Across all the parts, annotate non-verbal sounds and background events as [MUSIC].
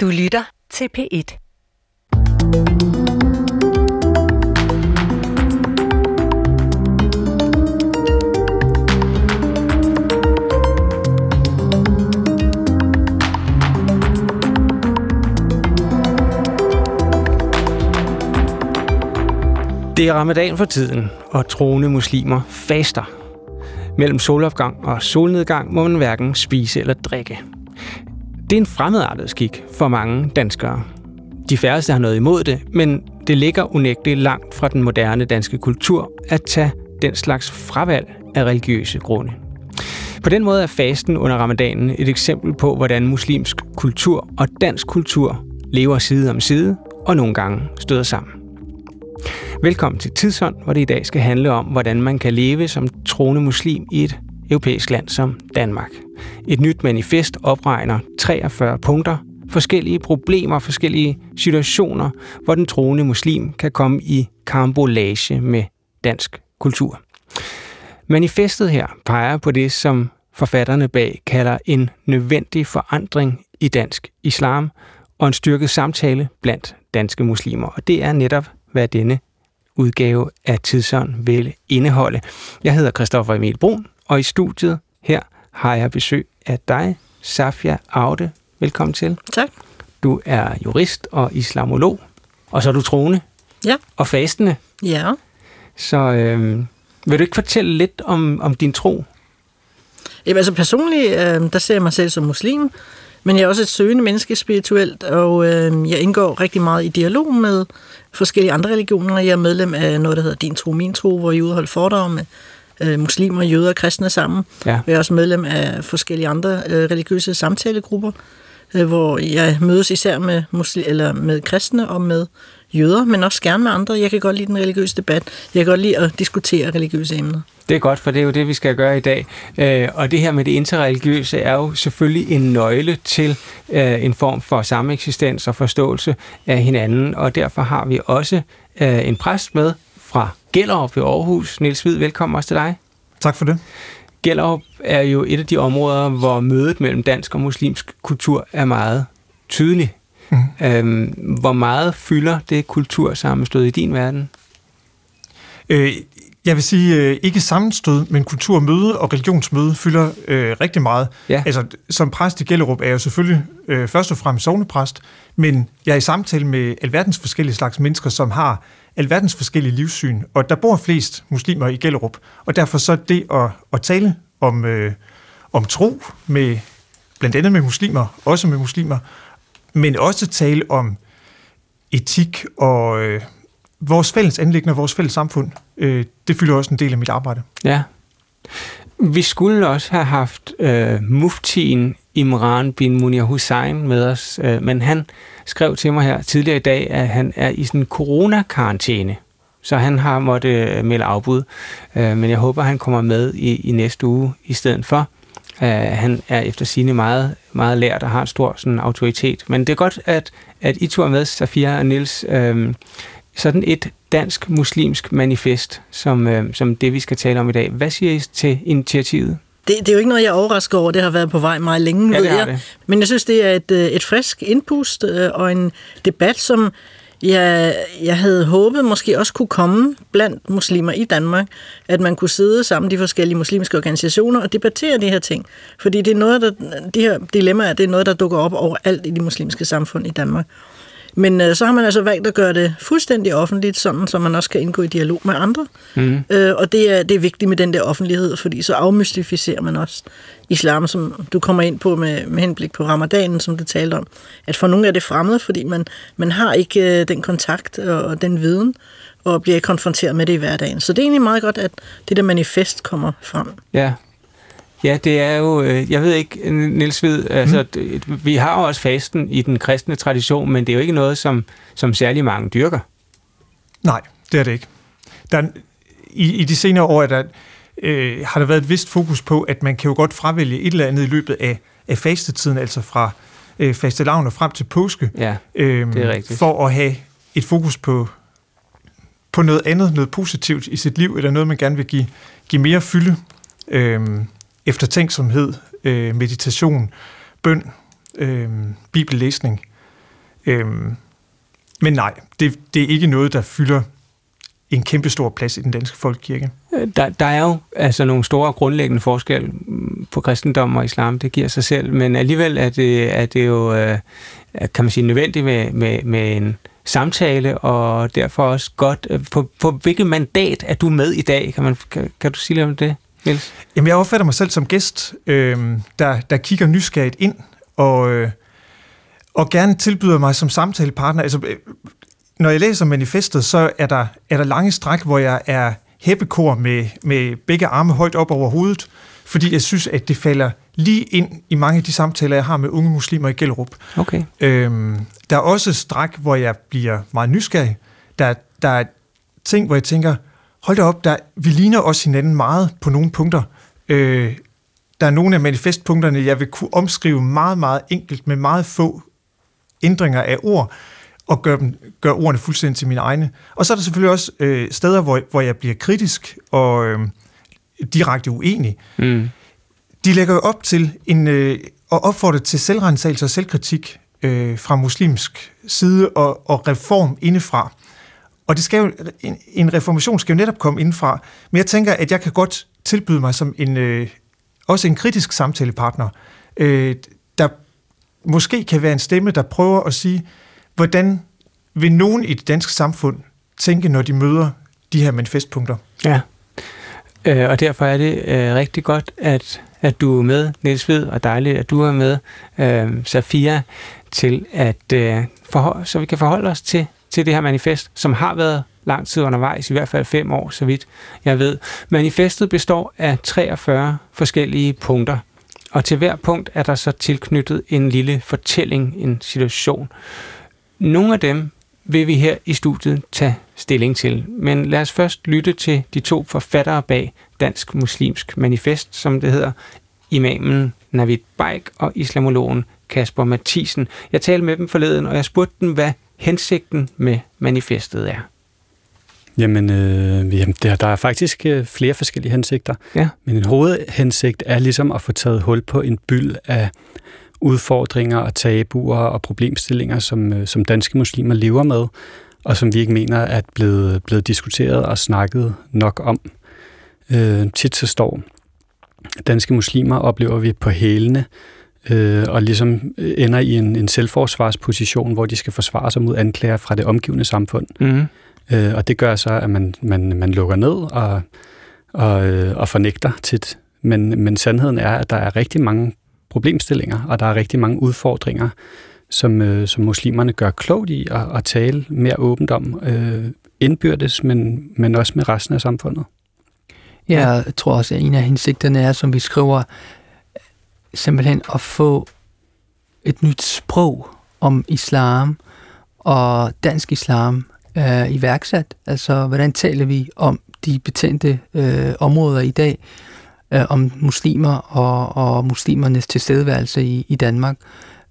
Du lytter til P1. Det er ramadan for tiden, og troende muslimer faster. Mellem solopgang og solnedgang må man hverken spise eller drikke. Det er en fremmedartet skik for mange danskere. De færreste har noget imod det, men det ligger unægteligt langt fra den moderne danske kultur at tage den slags fravalg af religiøse grunde. På den måde er fasten under ramadanen et eksempel på, hvordan muslimsk kultur og dansk kultur lever side om side og nogle gange støder sammen. Velkommen til Tidshånd, hvor det i dag skal handle om, hvordan man kan leve som troende muslim i et europæisk land som Danmark. Et nyt manifest opregner 43 punkter, forskellige problemer, forskellige situationer, hvor den troende muslim kan komme i karambolage med dansk kultur. Manifestet her peger på det, som forfatterne bag kalder en nødvendig forandring i dansk islam og en styrket samtale blandt danske muslimer. Og det er netop, hvad denne udgave af Tidsånd vil indeholde. Jeg hedder Christoffer Emil Brun, og i studiet her har jeg besøg af dig, Safia Aude. Velkommen til. Tak. Du er jurist og islamolog, og så er du troende Ja. og fastende. Ja. Så øh, vil du ikke fortælle lidt om, om din tro? Jamen, altså personligt, øh, der ser jeg mig selv som muslim, men jeg er også et søgende menneske spirituelt, og øh, jeg indgår rigtig meget i dialog med forskellige andre religioner. Jeg er medlem af noget, der hedder Din Tro, Min Tro, hvor jeg udholder foredrag med øh, muslimer, jøder og kristne sammen. Ja. Jeg er også medlem af forskellige andre øh, religiøse samtalegrupper, øh, hvor jeg mødes især med, musli- eller med kristne og med jøder, men også gerne med andre. Jeg kan godt lide den religiøse debat. Jeg kan godt lide at diskutere religiøse emner. Det er godt, for det er jo det, vi skal gøre i dag. Øh, og det her med det interreligiøse er jo selvfølgelig en nøgle til øh, en form for sameksistens og forståelse af hinanden, og derfor har vi også øh, en præst med fra Gellerup ved Aarhus. Niels Hvid, velkommen også til dig. Tak for det. Gellerup er jo et af de områder, hvor mødet mellem dansk og muslimsk kultur er meget tydelig. Mhm. Øhm, hvor meget fylder det kultursammenstød i din verden? Øh, jeg vil sige, øh, ikke sammenstød, men kulturmøde og religionsmøde fylder øh, rigtig meget. Ja. Altså, som præst i Gellerup er jeg jo selvfølgelig øh, først og fremmest sovnepræst, men jeg er i samtale med alverdens forskellige slags mennesker, som har alverdens forskellige livssyn, og der bor flest muslimer i Gellerup, og derfor så det at, at tale om, øh, om tro med blandt andet med muslimer, også med muslimer, men også tale om etik og øh, vores fælles anlæggende og vores fælles samfund. Øh, det fylder også en del af mit arbejde. Ja. Vi skulle også have haft øh, muftien Imran bin Munir Hussein med os, øh, men han skrev til mig her tidligere i dag, at han er i sådan en coronakarantæne, så han har måttet øh, melde afbud. Øh, men jeg håber, han kommer med i, i næste uge i stedet for. Øh, han er efter sine meget, meget lært og har en stor sådan, autoritet. Men det er godt, at, at I tog med, Safia og Nils. Øh, sådan et dansk-muslimsk manifest, som, øh, som det, vi skal tale om i dag. Hvad siger I til initiativet? Det, det er jo ikke noget, jeg er overrasket over. Det har været på vej meget længe, Ja, ved det har jeg. det. Men jeg synes, det er et, øh, et frisk indpust øh, og en debat, som jeg, jeg havde håbet måske også kunne komme blandt muslimer i Danmark, at man kunne sidde sammen de forskellige muslimske organisationer og debattere de her ting. Fordi det er noget, der, de her dilemmaer, det er noget, der dukker op overalt i de muslimske samfund i Danmark. Men øh, så har man altså valgt at gøre det fuldstændig offentligt, sådan så man også kan indgå i dialog med andre. Mm. Øh, og det er, det er vigtigt med den der offentlighed, fordi så afmystificerer man også islam, som du kommer ind på med, med henblik på ramadanen, som du talte om. At for nogle er det fremmed, fordi man, man har ikke øh, den kontakt og, og den viden, og bliver konfronteret med det i hverdagen. Så det er egentlig meget godt, at det der manifest kommer frem. Ja. Ja, det er jo, øh, jeg ved ikke, Niels Ved, altså, det- vi har jo også fasten i den kristne tradition, men det er jo ikke noget, som, som særlig mange dyrker. Nej, det er det ikke. Der er, i, I de senere år er der, øh, har der været et vist fokus på, at man kan jo godt fravælge et eller andet i løbet af, af fastetiden, altså fra øh, fastelavn og frem til påske, Ja, øh, det er rigtigt. for at have et fokus på, på noget andet, noget positivt i sit liv, eller noget, man gerne vil give, give mere fylde, øh, eftertænksomhed, øh, meditation, bøn, øh, bibellæsning. Øh, men nej, det, det er ikke noget, der fylder en kæmpe stor plads i den danske folkekirke. Øh, der, der er jo altså nogle store grundlæggende forskel mm, på kristendom og islam, det giver sig selv, men alligevel er det, er det jo, øh, kan man sige, nødvendigt med, med, med en samtale, og derfor også godt, øh, på, på hvilket mandat er du med i dag? Kan, man, kan, kan du sige lidt om det, Niels? Jamen, jeg opfatter mig selv som gæst, øh, der, der kigger nysgerrigt ind, og, øh, og gerne tilbyder mig som samtalepartner. Altså, når jeg læser manifestet, så er der, er der lange stræk, hvor jeg er hæppekor med, med begge arme højt op over hovedet, fordi jeg synes, at det falder lige ind i mange af de samtaler, jeg har med unge muslimer i Gellerup. Okay. Øhm, der er også stræk, hvor jeg bliver meget nysgerrig. Der, der er ting, hvor jeg tænker, hold da op, der, vi ligner også hinanden meget på nogle punkter. Øh, der er nogle af manifestpunkterne, jeg vil kunne omskrive meget, meget enkelt med meget få ændringer af ord, og gøre, dem, gøre ordene fuldstændig til mine egne. Og så er der selvfølgelig også øh, steder, hvor, hvor jeg bliver kritisk og øh, direkte uenig. Mm. De lægger jo op til en, øh, og opfordrer til selvrensagelse og selvkritik øh, fra muslimsk side og, og reform indefra. Og det skal jo, en, en reformation skal jo netop komme indefra. Men jeg tænker, at jeg kan godt tilbyde mig som en, øh, også en kritisk samtalepartner, øh, der måske kan være en stemme, der prøver at sige, hvordan vil nogen i det danske samfund tænke, når de møder de her manifestpunkter? Ja, øh, og derfor er det øh, rigtig godt, at, at du er med, Niels Ved, og dejligt, at du er med, øh, Safia, til at øh, forhold, så vi kan forholde os til, til det her manifest, som har været lang tid undervejs, i hvert fald fem år, så vidt jeg ved. Manifestet består af 43 forskellige punkter, og til hver punkt er der så tilknyttet en lille fortælling, en situation. Nogle af dem vil vi her i studiet tage stilling til, men lad os først lytte til de to forfattere bag Dansk Muslimsk Manifest, som det hedder, imamen Navid Baik og islamologen Kasper Mathisen. Jeg talte med dem forleden, og jeg spurgte dem, hvad hensigten med manifestet er. Jamen, øh, jamen der, der er faktisk øh, flere forskellige hensigter. Ja. Men en hovedhensigt er ligesom at få taget hul på en byld af udfordringer og tabuer og problemstillinger, som, øh, som danske muslimer lever med, og som vi ikke mener er blevet, blevet diskuteret og snakket nok om. Øh, tit så står danske muslimer, oplever vi på hælene, øh, og ligesom ender i en, en selvforsvarsposition, hvor de skal forsvare sig mod anklager fra det omgivende samfund. Mm. Øh, og det gør så, at man, man, man lukker ned og, og, øh, og fornægter tit. Men, men sandheden er, at der er rigtig mange problemstillinger, og der er rigtig mange udfordringer, som, øh, som muslimerne gør klogt i at, at tale mere åbent om, øh, indbyrdes, men, men også med resten af samfundet. Ja, jeg tror også, at en af hensigterne er, som vi skriver, simpelthen at få et nyt sprog om islam og dansk islam øh, iværksat. Altså, hvordan taler vi om de betændte øh, områder i dag, øh, om muslimer og, og muslimernes tilstedeværelse i, i Danmark.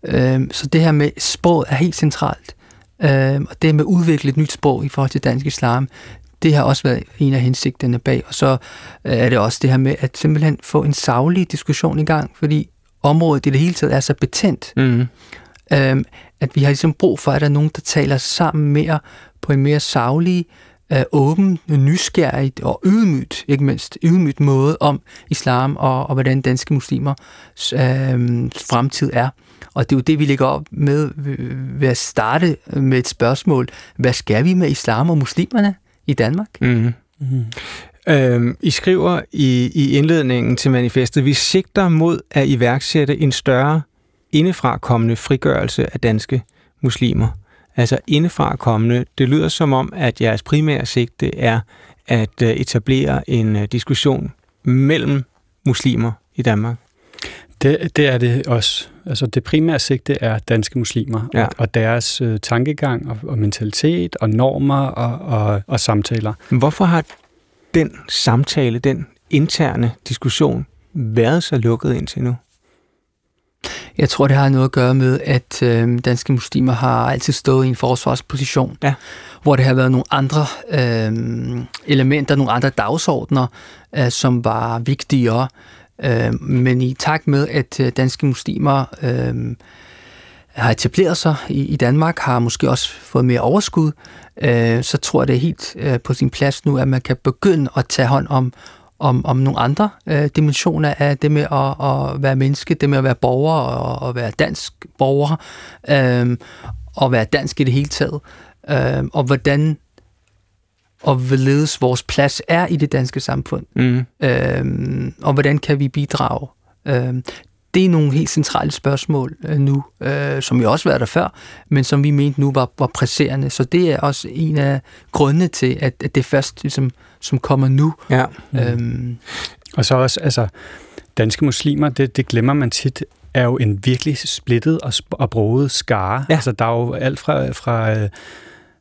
Øh, så det her med sproget er helt centralt. Øh, og det med at udvikle et nyt sprog i forhold til dansk islam, det har også været en af hensigterne bag. Og så øh, er det også det her med at simpelthen få en savlig diskussion i gang, fordi området i det hele taget er så betændt, mm. øh, at vi har ligesom brug for, at der er nogen, der taler sammen mere på en mere savlig, øh, åben, nysgerrig og ydmygt, ikke mindst ydmygt måde om islam og, og hvordan danske muslimer øh, fremtid er. Og det er jo det, vi lægger op med ved at starte med et spørgsmål. Hvad skal vi med islam og muslimerne i Danmark? Mm. Mm. Øhm, I skriver i, i indledningen til manifestet, vi sigter mod at iværksætte en større indefrakommende frigørelse af danske muslimer altså indefra kommende. Det lyder som om, at jeres primære sigte er at øh, etablere en øh, diskussion mellem muslimer i Danmark. Det, det er det også. Altså det primære sigte er danske muslimer ja. og, og deres øh, tankegang og, og mentalitet og normer og, og, og samtaler. Hvorfor har den samtale, den interne diskussion været så lukket indtil nu? Jeg tror, det har noget at gøre med, at øh, danske muslimer har altid stået i en forsvarsposition, ja. hvor det har været nogle andre øh, elementer, nogle andre dagsordner, øh, som var vigtigere. Øh, Øh, men i takt med, at øh, danske muslimer øh, har etableret sig i, i Danmark, har måske også fået mere overskud, øh, så tror jeg, det er helt øh, på sin plads nu, at man kan begynde at tage hånd om, om, om nogle andre øh, dimensioner af det med at, at være menneske, det med at være borger og at være dansk borger, øh, og være dansk i det hele taget, øh, og hvordan og hvorledes vores plads er i det danske samfund, mm. øh, og hvordan kan vi bidrage. Øh, det er nogle helt centrale spørgsmål øh, nu, øh, som jo også været der før, men som vi mente nu var, var presserende. Så det er også en af grundene til, at, at det først ligesom, som kommer nu. Ja. Mm. Øhm. Og så også, altså, danske muslimer, det, det glemmer man tit, er jo en virkelig splittet og, og broget skare. Ja. Altså, der er jo alt fra... fra øh,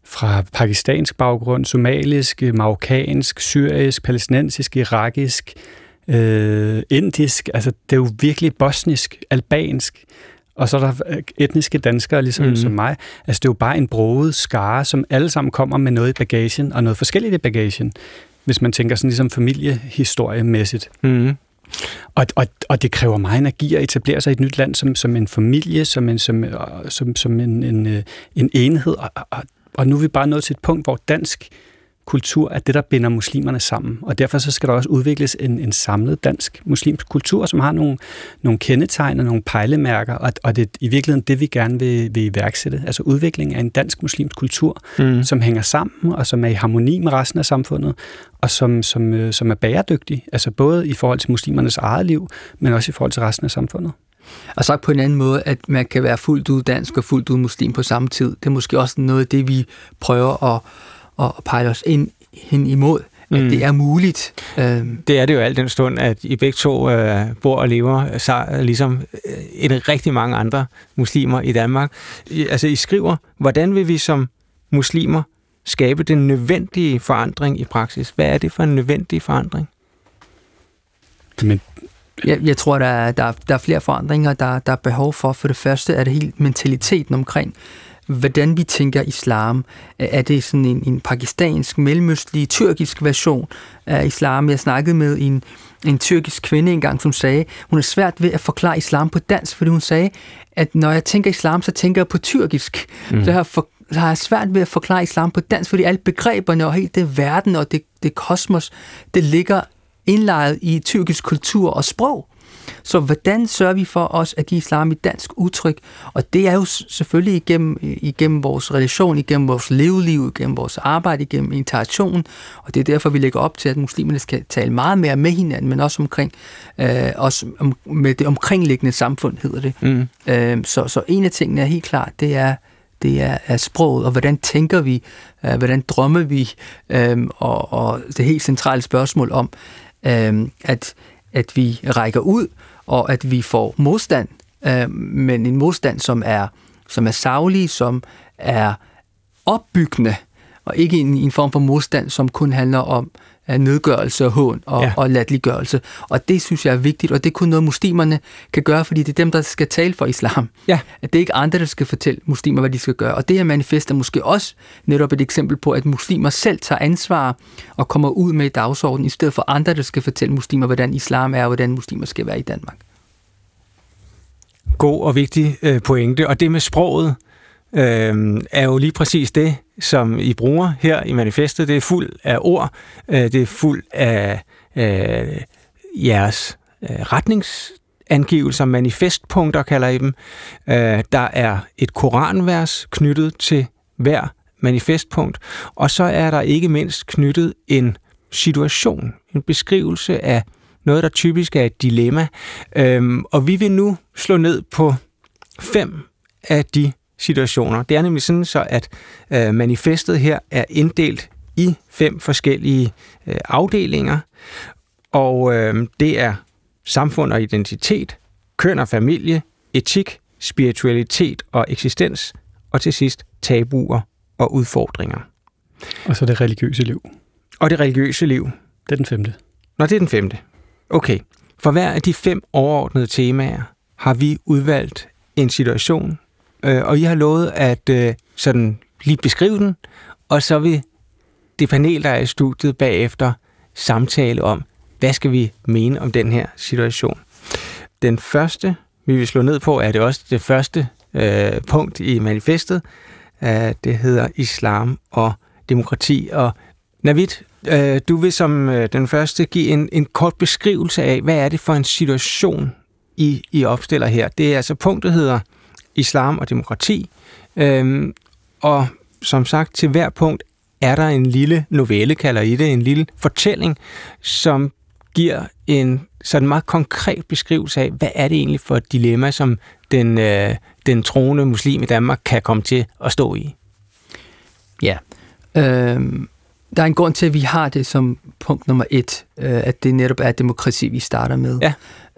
fra pakistansk baggrund, somalisk, marokkansk, syrisk, palæstinensisk, irakisk, øh, indisk, altså det er jo virkelig bosnisk, albansk, og så er der etniske danskere, ligesom mm. som mig. Altså det er jo bare en broget skare, som alle sammen kommer med noget i bagagen, og noget forskelligt i bagagen, hvis man tænker sådan ligesom familiehistoriemæssigt. Mm. Og, og, og det kræver meget energi at etablere sig i et nyt land som, som en familie, som en, som, som, som en, en, øh, en enhed, og, og, og nu er vi bare nået til et punkt, hvor dansk kultur er det, der binder muslimerne sammen. Og derfor så skal der også udvikles en, en samlet dansk muslimsk kultur, som har nogle, nogle kendetegn og nogle pejlemærker, og, og det er i virkeligheden det, vi gerne vil, vil iværksætte. Altså udvikling af en dansk muslimsk kultur, mm. som hænger sammen, og som er i harmoni med resten af samfundet, og som, som, øh, som er bæredygtig, altså både i forhold til muslimernes eget liv, men også i forhold til resten af samfundet. Og sagt på en anden måde, at man kan være fuldt ud dansk og fuldt ud muslim på samme tid. Det er måske også noget af det, vi prøver at og pejle os ind hen imod, at mm. det er muligt. Øhm. Det er det jo alt den stund, at I begge to øh, bor og lever så, ligesom øh, et rigtig mange andre muslimer i Danmark. I, altså, I skriver, hvordan vil vi som muslimer skabe den nødvendige forandring i praksis? Hvad er det for en nødvendig forandring? Men jeg, jeg tror, der er, der, der er flere forandringer, der, der er behov for. For det første er det helt mentaliteten omkring hvordan vi tænker islam. Er det sådan en, en pakistansk, mellemøstlig, tyrkisk version af islam? Jeg snakkede med en, en tyrkisk kvinde engang, som sagde, hun er svært ved at forklare islam på dansk, fordi hun sagde, at når jeg tænker islam, så tænker jeg på tyrkisk. Mm. Så, har for, så har jeg svært ved at forklare islam på dansk, fordi alle begreberne og helt det verden og det, det kosmos, det ligger indlejret i tyrkisk kultur og sprog. Så hvordan sørger vi for os at give islam et dansk udtryk? Og det er jo selvfølgelig igennem, igennem vores relation, igennem vores leveliv, igennem vores arbejde, igennem interaktion. Og det er derfor, vi lægger op til, at muslimerne skal tale meget mere med hinanden, men også omkring øh, også om, med det omkringliggende samfund, hedder det. Mm. Øh, så, så en af tingene er helt klart, det er, det er, er sproget, og hvordan tænker vi, øh, hvordan drømmer vi, øh, og, og det helt centrale spørgsmål om, øh, at at vi rækker ud, og at vi får modstand, øh, men en modstand, som er, som er savlig, som er opbyggende, og ikke en, en form for modstand, som kun handler om nedgørelse og hån og, ja. og latliggørelse. Og det synes jeg er vigtigt, og det er kun noget, muslimerne kan gøre, fordi det er dem, der skal tale for islam. Ja. At det er ikke andre, der skal fortælle muslimer, hvad de skal gøre. Og det her manifest er måske også netop et eksempel på, at muslimer selv tager ansvar og kommer ud med dagsordenen, i stedet for andre, der skal fortælle muslimer, hvordan islam er, og hvordan muslimer skal være i Danmark. God og vigtig øh, pointe. Og det med sproget, øh, er jo lige præcis det, som I bruger her i manifestet. Det er fuld af ord, øh, det er fuld af øh, jeres øh, retningsangivelser, manifestpunkter kalder I dem. Øh, der er et koranvers knyttet til hver manifestpunkt, og så er der ikke mindst knyttet en situation, en beskrivelse af noget, der typisk er et dilemma. Øhm, og vi vil nu slå ned på fem af de situationer. Det er nemlig sådan så, at øh, manifestet her er inddelt i fem forskellige øh, afdelinger, og øh, det er samfund og identitet, køn og familie, etik, spiritualitet og eksistens, og til sidst tabuer og udfordringer. Og så det religiøse liv. Og det religiøse liv. Det er den femte. Nå, det er den femte. Okay. For hver af de fem overordnede temaer har vi udvalgt en situation, øh, og I har lovet at øh, sådan lige beskrive den, og så vil det panel, der er i studiet bagefter, samtale om, hvad skal vi mene om den her situation. Den første, vi vil slå ned på, er det også det første øh, punkt i manifestet. Øh, det hedder Islam og demokrati. Og Navid, øh, du vil som øh, den første give en, en kort beskrivelse af, hvad er det for en situation, I, I opstiller her. Det er altså punktet hedder Islam og demokrati. Øhm, og som sagt, til hver punkt er der en lille novelle, kalder I det, en lille fortælling, som giver en sådan meget konkret beskrivelse af, hvad er det egentlig for et dilemma, som den, øh, den troende muslim i Danmark kan komme til at stå i? Ja. Øhm, der er en grund til, at vi har det som punkt nummer et, øh, at det netop er demokrati, vi starter med. Ja.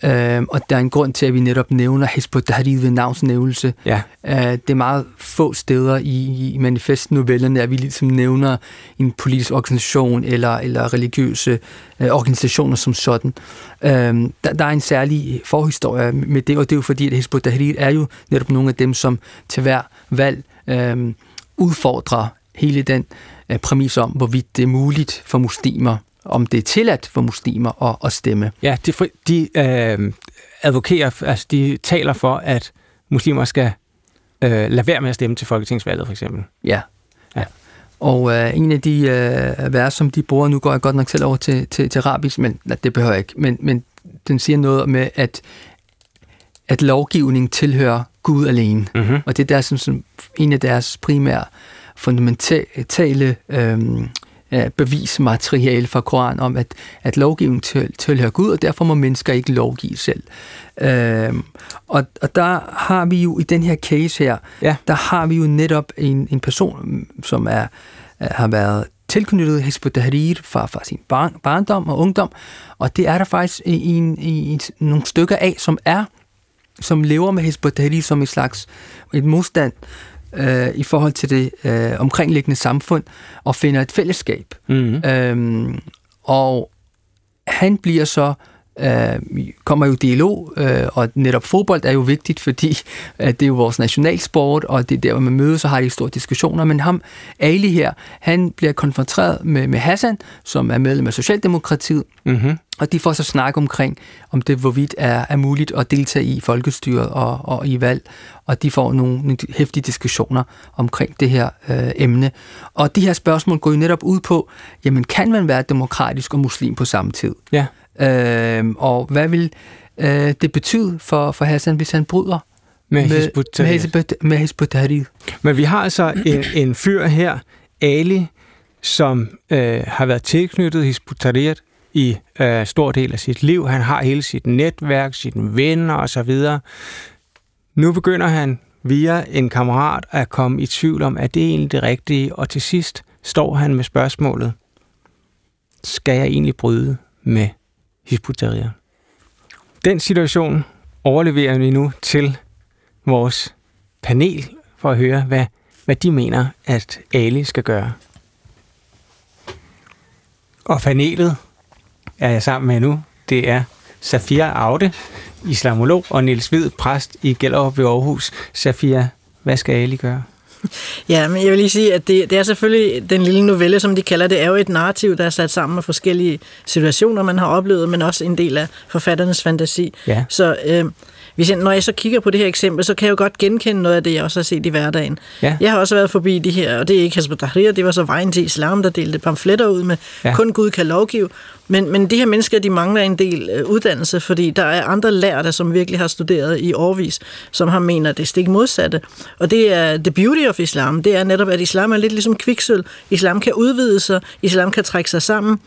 Øhm, og der er en grund til, at vi netop nævner Hizb Tahrir ved navnsnævnelse. Ja. Øh, det er meget få steder i, i manifestnovellerne, at vi ligesom nævner en politisk organisation eller, eller religiøse øh, organisationer som sådan. Øhm, der, der er en særlig forhistorie med det, og det er jo fordi, at Hizb Tahrir er jo netop nogle af dem, som til hver valg øh, udfordrer hele den øh, præmis om, hvorvidt det er muligt for muslimer, om det er tilladt for muslimer at, at stemme. Ja, de, de øh, advokerer, altså de taler for, at muslimer skal øh, lade være med at stemme til folketingsvalget, for eksempel. Ja. Ja. Og øh, en af de øh, vers, som de bruger, nu går jeg godt nok selv over til, til, til arabisk, men nej, det behøver jeg ikke, men, men den siger noget med, at, at lovgivning tilhører Gud alene. Mm-hmm. Og det er der, som, som en af deres primære fundamentale øh, bevismateriale fra Koran om, at, at lovgivningen til, tilhører Gud, og derfor må mennesker ikke lovgive selv. Øhm, og, og der har vi jo i den her case her, Ja. der har vi jo netop en, en person, som er, har været tilknyttet Hizb ut-Tahrir fra, fra sin barn, barndom og ungdom, og det er der faktisk i, en, i, i nogle stykker af, som er som lever med Hizb ut-Tahrir som et slags et modstand øh, i forhold til det øh, omkringliggende samfund, og finder et fællesskab. Mm-hmm. Øhm, og han bliver så øh, kommer jo dialog, øh, og netop fodbold er jo vigtigt, fordi øh, det er jo vores nationalsport, og det er der, hvor man mødes og har de store diskussioner. Men ham, Ali her, han bliver konfronteret med, med Hassan, som er medlem af Socialdemokratiet, Mm-hmm. og de får så snak omkring, om det hvorvidt er, er muligt at deltage i folkestyret og, og i valg, og de får nogle, nogle hæftige diskussioner omkring det her øh, emne. Og de her spørgsmål går jo netop ud på, jamen kan man være demokratisk og muslim på samme tid? Ja. Øh, og hvad vil øh, det betyde for, for Hassan, hvis han bryder Med, med, Hizb med, med Hizb ut-Tahrir? Men vi har altså en, en fyr her, Ali, som øh, har været tilknyttet Hizb ut-Tahrir i øh, stor del af sit liv. Han har hele sit netværk, sine venner osv. Nu begynder han via en kammerat at komme i tvivl om, at det er egentlig det rigtige, og til sidst står han med spørgsmålet, skal jeg egentlig bryde med Hizb ut-Tahrir? Den situation overleverer vi nu til vores panel for at høre, hvad, hvad de mener, at Ali skal gøre. Og panelet er jeg sammen med nu. Det er Safia Aude, islamolog, og Niels Hvid, præst i Gellerup ved Aarhus. Safia, hvad skal Ali gøre? [LAUGHS] Ja, men jeg vil lige sige, at det, det er selvfølgelig den lille novelle, som de kalder det, er jo et narrativ, der er sat sammen med forskellige situationer, man har oplevet, men også en del af forfatternes fantasi. Ja. Så øh, hvis jeg, når jeg så kigger på det her eksempel, så kan jeg jo godt genkende noget af det, jeg også har set i hverdagen. Ja. Jeg har også været forbi de her, og det er ikke Hizb ut-Tahrir, det var så vejen til islam, der delte pamfletter ud med, Ja. kun Gud kan lovgive. Men, men de her mennesker, de mangler en del øh, uddannelse, fordi der er andre lærte, som virkelig har studeret i årvis, som har mener det stik modsatte. Og det er the beauty of islam, det er netop, at islam er lidt ligesom kviksøl. Islam kan udvide sig, islam kan trække sig sammen,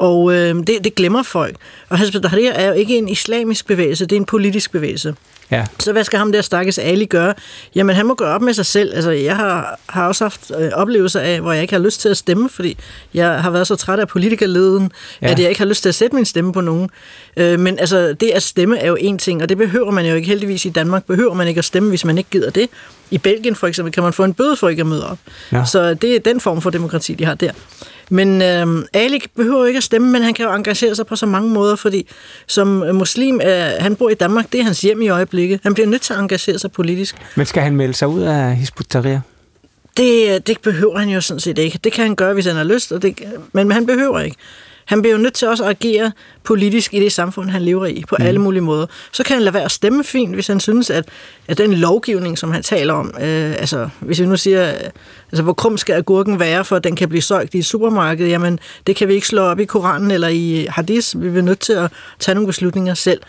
og øh, det, det glemmer folk. Og Hizb ut-Tahrir er jo ikke en islamisk bevægelse, det er en politisk bevægelse. Ja. Så hvad skal ham der stakkes Ali gøre? Jamen, han må gøre op med sig selv. Altså, jeg har, har også haft øh, oplevelser af, hvor jeg ikke har lyst til at stemme, fordi jeg har været så træt af politikerleden, ja. at jeg ikke har lyst til at sætte min stemme på nogen. Øh, men altså, det at stemme er jo en ting, og det behøver man jo ikke. Heldigvis i Danmark behøver man ikke at stemme, hvis man ikke gider det. I Belgien for eksempel kan man få en bøde for ikke at møde op. Ja. Så det er den form for demokrati, de har der. Men øh, Ali behøver ikke at stemme, men han kan jo engagere sig på så mange måder, fordi som øh, muslim, øh, han bor i Danmark, det er hans hjem i øjeblikket. Han bliver nødt til at engagere sig politisk. Men skal han melde sig ud af Hizb ut-Tahrir? Det, det behøver han jo sådan set ikke. Det kan han gøre, hvis han har lyst, og det, men han behøver ikke. Han bliver jo nødt til også at agere politisk i det samfund, han lever i, på mm. alle mulige måder. Så kan han lade være at stemme fint, hvis han synes, at, at den lovgivning, som han taler om, øh, altså hvis vi nu siger, altså hvor krum skal agurken være, for at den kan blive solgt i et supermarked, jamen det kan vi ikke slå op i Koranen eller i Hadith, vi er nødt til at tage nogle beslutninger selv.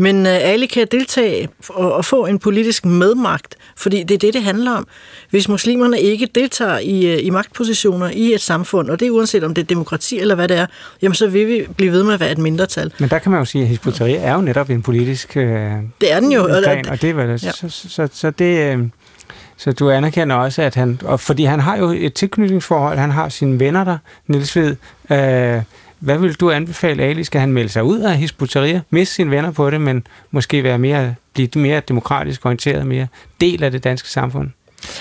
Men øh, alle kan deltage og, og få en politisk medmagt, fordi det er det, det handler om. Hvis muslimerne ikke deltager i, øh, i magtpositioner i et samfund, og det er uanset om det er demokrati eller hvad det er, jamen så vil vi blive ved med at være et mindretal. Men der kan man jo sige, at Hizb er jo netop en politisk øh, Det er den jo. Plan, og det er vel, ja. så, så, så, så det... Øh, så du anerkender også, at han... Og fordi han har jo et tilknytningsforhold, han har sine venner der, Niels Ved, øh, hvad vil du anbefale Ali? Skal han melde sig ud af Hisbutaria, miste sine venner på det, men måske være mere, blive mere demokratisk orienteret, mere del af det danske samfund?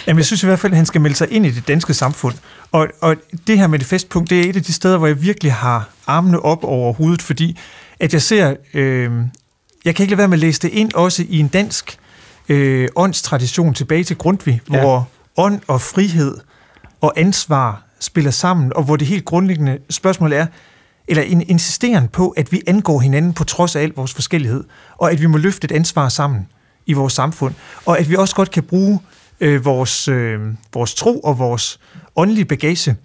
Jamen, jeg synes i hvert fald, at han skal melde sig ind i det danske samfund. Og, og det her med det festpunkt, det er et af de steder, hvor jeg virkelig har armene op over hovedet, fordi at jeg ser, øh, jeg kan ikke lade være med at læse det ind også i en dansk øh, åndstradition tilbage til Grundtvig, ja. hvor ånd og frihed og ansvar spiller sammen, og hvor det helt grundlæggende spørgsmål er, eller en insisteren på, at vi angår hinanden på trods af al vores forskellighed, og at vi må løfte et ansvar sammen i vores samfund, og at vi også godt kan bruge øh, vores, øh, vores tro og vores åndelige bagage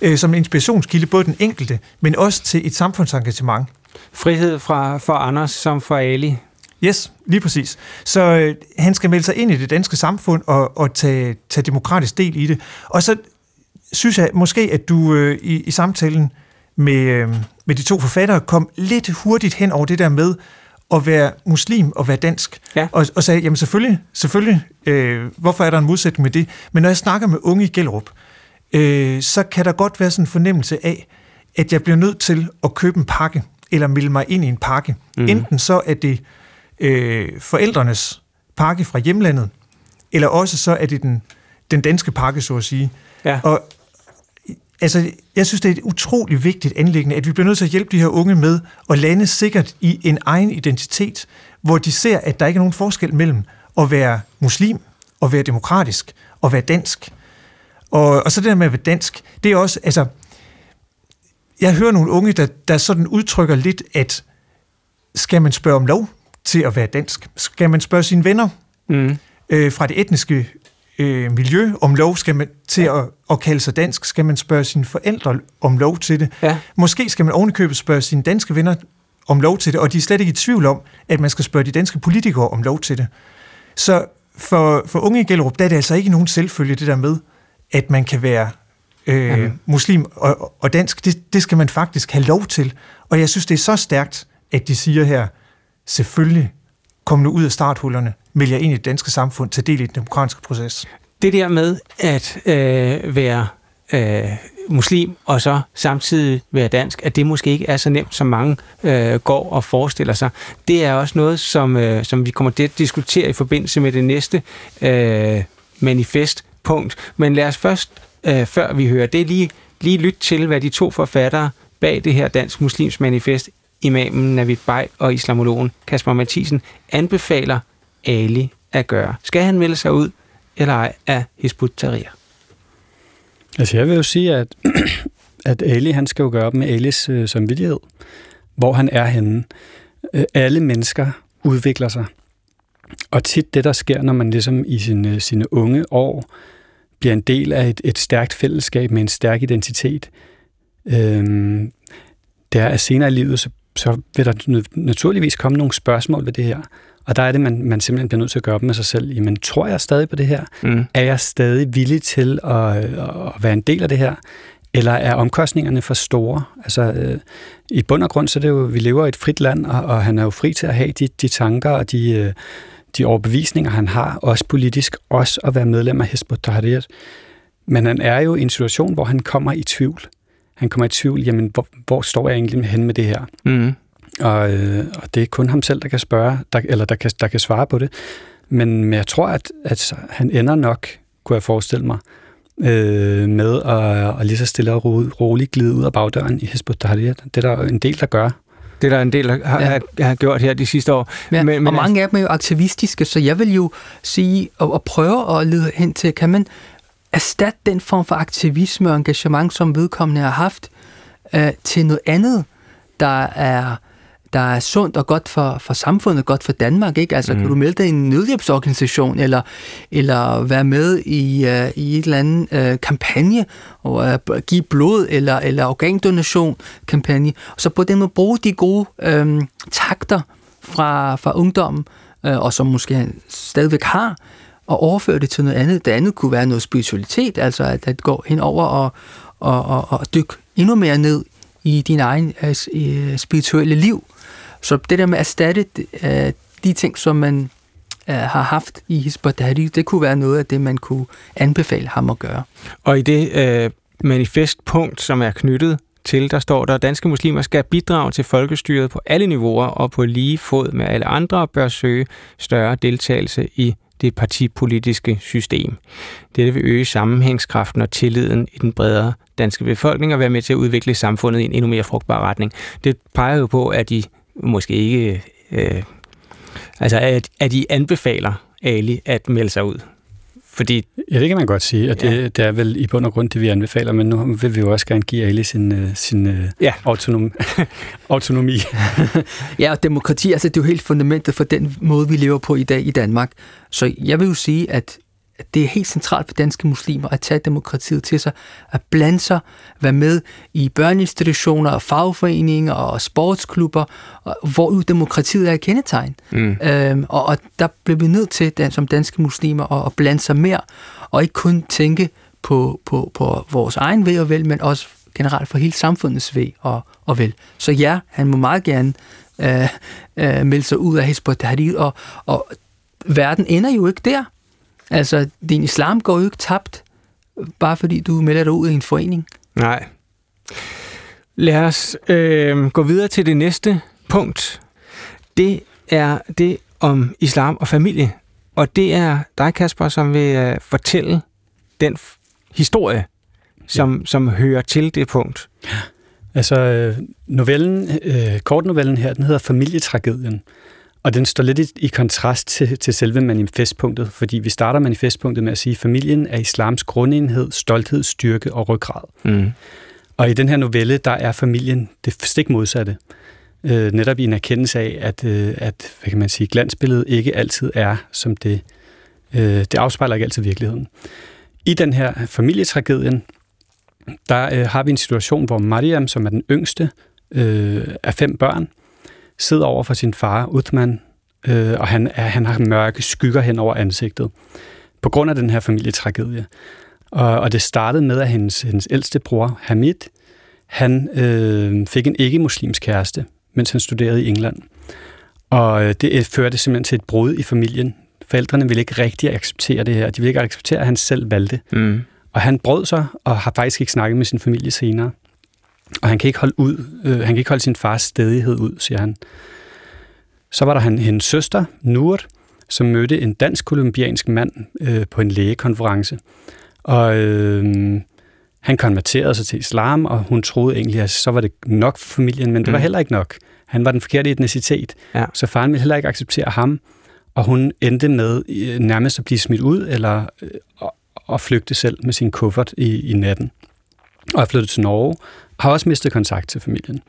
øh, som en inspirationskilde, både den enkelte, men også til et samfundsengagement. Frihed fra, for Anders som for Ali. Yes, lige præcis. Så øh, han skal melde sig ind i det danske samfund og, og tage, tage demokratisk del i det. Og så synes jeg måske, at du øh, i, i samtalen med, øh, med de to forfattere kom lidt hurtigt hen over det der med at være muslim og være dansk. Ja. Og, og sagde, jamen selvfølgelig, selvfølgelig øh, hvorfor er der en modsætning med det? Men når jeg snakker med unge i Gellerup, øh, så kan der godt være sådan en fornemmelse af, at jeg bliver nødt til at købe en pakke, eller melde mig ind i en pakke. Mm. Enten så er det øh, forældrenes pakke fra hjemlandet, eller også så er det den, den danske pakke, så at sige. Ja. Og altså, jeg synes, det er et utroligt vigtigt anlæggende, at vi bliver nødt til at hjælpe de her unge med at lande sikkert i en egen identitet, hvor de ser, at der ikke er nogen forskel mellem at være muslim, og være demokratisk, og være dansk. Og, og så det der med at være dansk, det er også, altså, jeg hører nogle unge, der, der sådan udtrykker lidt, at skal man spørge om lov til at være dansk? Skal man spørge sine venner mm. øh, fra det etniske øh, miljø om lov, skal man til ja. at, at kalde sig dansk, skal man spørge sine forældre om lov til det. Ja. Måske skal man ovenikøbet spørge sine danske venner om lov til det, og de er slet ikke i tvivl om, at man skal spørge de danske politikere om lov til det. Så for, for unge i Gellerup, der er det altså ikke nogen selvfølge, det der med, at man kan være øh, muslim og, og dansk. Det, det skal man faktisk have lov til. Og jeg synes, det er så stærkt, at de siger her, selvfølgelig, kom nu ud af starthullerne, meld jer ind i det danske samfund, tage del i den demokratiske proces. Det der med at øh, være øh, muslim og så samtidig være dansk, at det måske ikke er så nemt, som mange øh, går og forestiller sig. Det er også noget, som, øh, som vi kommer til at diskutere i forbindelse med det næste øh, manifestpunkt. Men lad os først, øh, før vi hører det, lige, lige lytte til, hvad de to forfattere bag det her Dansk Muslims Manifest, imamen Navid Bay og islamologen Kasper Mathisen, anbefaler Ali at gøre? Skal han melde sig ud eller ej af Hizbut Tahrir? Altså jeg vil jo sige, at, [CLEARS THROAT] at Ali han skal jo gøre op med Alis øh, samvittighed, hvor han er henne. Øh, alle mennesker udvikler sig. Og tit det, der sker, når man ligesom i sine, øh, sine unge år bliver en del af et, et stærkt fællesskab med en stærk identitet, øh, det er, at senere i livet, så, så vil der naturligvis komme nogle spørgsmål ved det her. Og der er det, man, man simpelthen bliver nødt til at gøre op med sig selv. Jamen, tror jeg stadig på det her? Mm. Er jeg stadig villig til at, at være en del af det her? Eller er omkostningerne for store? Altså, øh, i bund og grund, så er det jo, vi lever i et frit land, og, og han er jo fri til at have de, de tanker og de, øh, de overbevisninger, han har, også politisk, også at være medlem af Tahrir. Men han er jo i en situation, hvor han kommer i tvivl. Han kommer i tvivl, jamen, hvor, hvor står jeg egentlig hen med det her? Mm. Og, øh, og det er kun ham selv, der kan spørge, der, eller der kan, der kan svare på det. Men, men jeg tror, at, at han ender nok, kunne jeg forestille mig, øh, med at, at lige så stille og ro, roligt glide ud af bagdøren i Hizbut Tahrir. Det er der en del, der gør. Det er der en del, der har, ja. har gjort her de sidste år. Ja, men, men og mange af dem er jo aktivistiske, så jeg vil jo sige og, og prøve at lede hen til, kan man erstatte den form for aktivisme og engagement, som vedkommende har haft, øh, til noget andet, der er der er sundt og godt for, for samfundet, godt for Danmark, ikke? Altså, mm. kan du melde dig i en nødhjælpsorganisation, eller, eller være med i, uh, i et eller andet uh, kampagne, og uh, give blod, eller, eller organdonation kampagne, og så på den måde bruge de gode um, takter fra, fra ungdommen, uh, og som måske stadigvæk har, og overføre det til noget andet. Det andet kunne være noget spiritualitet, altså at, at gå hen over og, og, og, og dykke endnu mere ned i din egen uh, spirituelle liv. Så det der med at erstatte uh, de ting, som man uh, har haft i Hisbodari, det kunne være noget af det, man kunne anbefale ham at gøre. Og i det uh, manifestpunkt, som er knyttet til, der står der, at danske muslimer skal bidrage til folkestyret på alle niveauer og på lige fod med alle andre bør søge større deltagelse i det partipolitiske system. Dette vil øge sammenhængskraften og tilliden i den bredere danske befolkning og være med til at udvikle samfundet i en endnu mere frugtbar retning. Det peger jo på, at de måske ikke... Øh, altså, at, at de anbefaler Ali at melde sig ud. Fordi, ja, det kan man godt sige, og det, ja. det er vel i bund og grund det, vi anbefaler, men nu vil vi jo også gerne give Ali sin, øh, sin øh, ja. autonom, [LAUGHS] autonomi. ja, og demokrati, altså det er jo helt fundamentet for den måde, vi lever på i dag i Danmark. Så jeg vil jo sige, at det er helt centralt for danske muslimer at tage demokratiet til sig, at blande sig, være med i børneinstitutioner og fagforeninger og sportsklubber, hvor demokratiet er kendetegn. Mm. Øhm, og, og der bliver vi nødt til, som danske muslimer, at, at blande sig mere, og ikke kun tænke på, på, på vores egen ved og vel, men også generelt for hele samfundets ved og, og vel. Så ja, han må meget gerne øh, øh, melde sig ud af Hezbollah Tahrir, og, og verden ender jo ikke der. Altså, din islam går jo ikke tabt, bare fordi du melder dig ud i en forening. Nej. Lad os øh, gå videre til det næste punkt. Det er det om islam og familie. Og det er dig, Kasper, som vil øh, fortælle den historie, som, ja. som hører til det punkt. Altså, øh, novellen, øh, kortnovellen her, den hedder Familietragedien. Og den står lidt i, i kontrast til, til selve manifestpunktet, fordi vi starter manifestpunktet med at sige, at familien er islams grundenhed, stolthed, styrke og ryggrad. Mm. Og i den her novelle, der er familien det stik modsatte. Øh, netop i en erkendelse af, at, øh, at hvad kan man sige, glansbilledet ikke altid er, som det, øh, det afspejler ikke altid virkeligheden. I den her familietragedien, der øh, har vi en situation, hvor Mariam, som er den yngste øh, af fem børn, sidder over for sin far, Uthman, øh, og han, er, han har mørke skygger hen over ansigtet, på grund af den her familietragedie. Og, og det startede med, at hendes, hendes ældste bror, Hamid, han øh, fik en ikke-muslimsk kæreste, mens han studerede i England. Og øh, det førte simpelthen til et brud i familien. Forældrene ville ikke rigtig acceptere det her. De ville ikke acceptere, at han selv valgte. Mm. Og han brød sig, og har faktisk ikke snakket med sin familie senere. Og han kan ikke holde ud, øh, han kan ikke holde sin fars stedighed ud, siger han. Så var der han, hendes søster, Nur, som mødte en dansk-kolumbiansk mand øh, på en lægekonference. Og øh, han konverterede sig til islam, og hun troede egentlig, at så var det nok for familien, men det mm. var heller ikke nok. Han var den forkerte etnicitet, ja. så faren ville heller ikke acceptere ham, og hun endte med øh, nærmest at blive smidt ud, eller øh, at flygte selv med sin kuffert i, i natten. Og er flyttet til Norge, har også mistet kontakt til familien.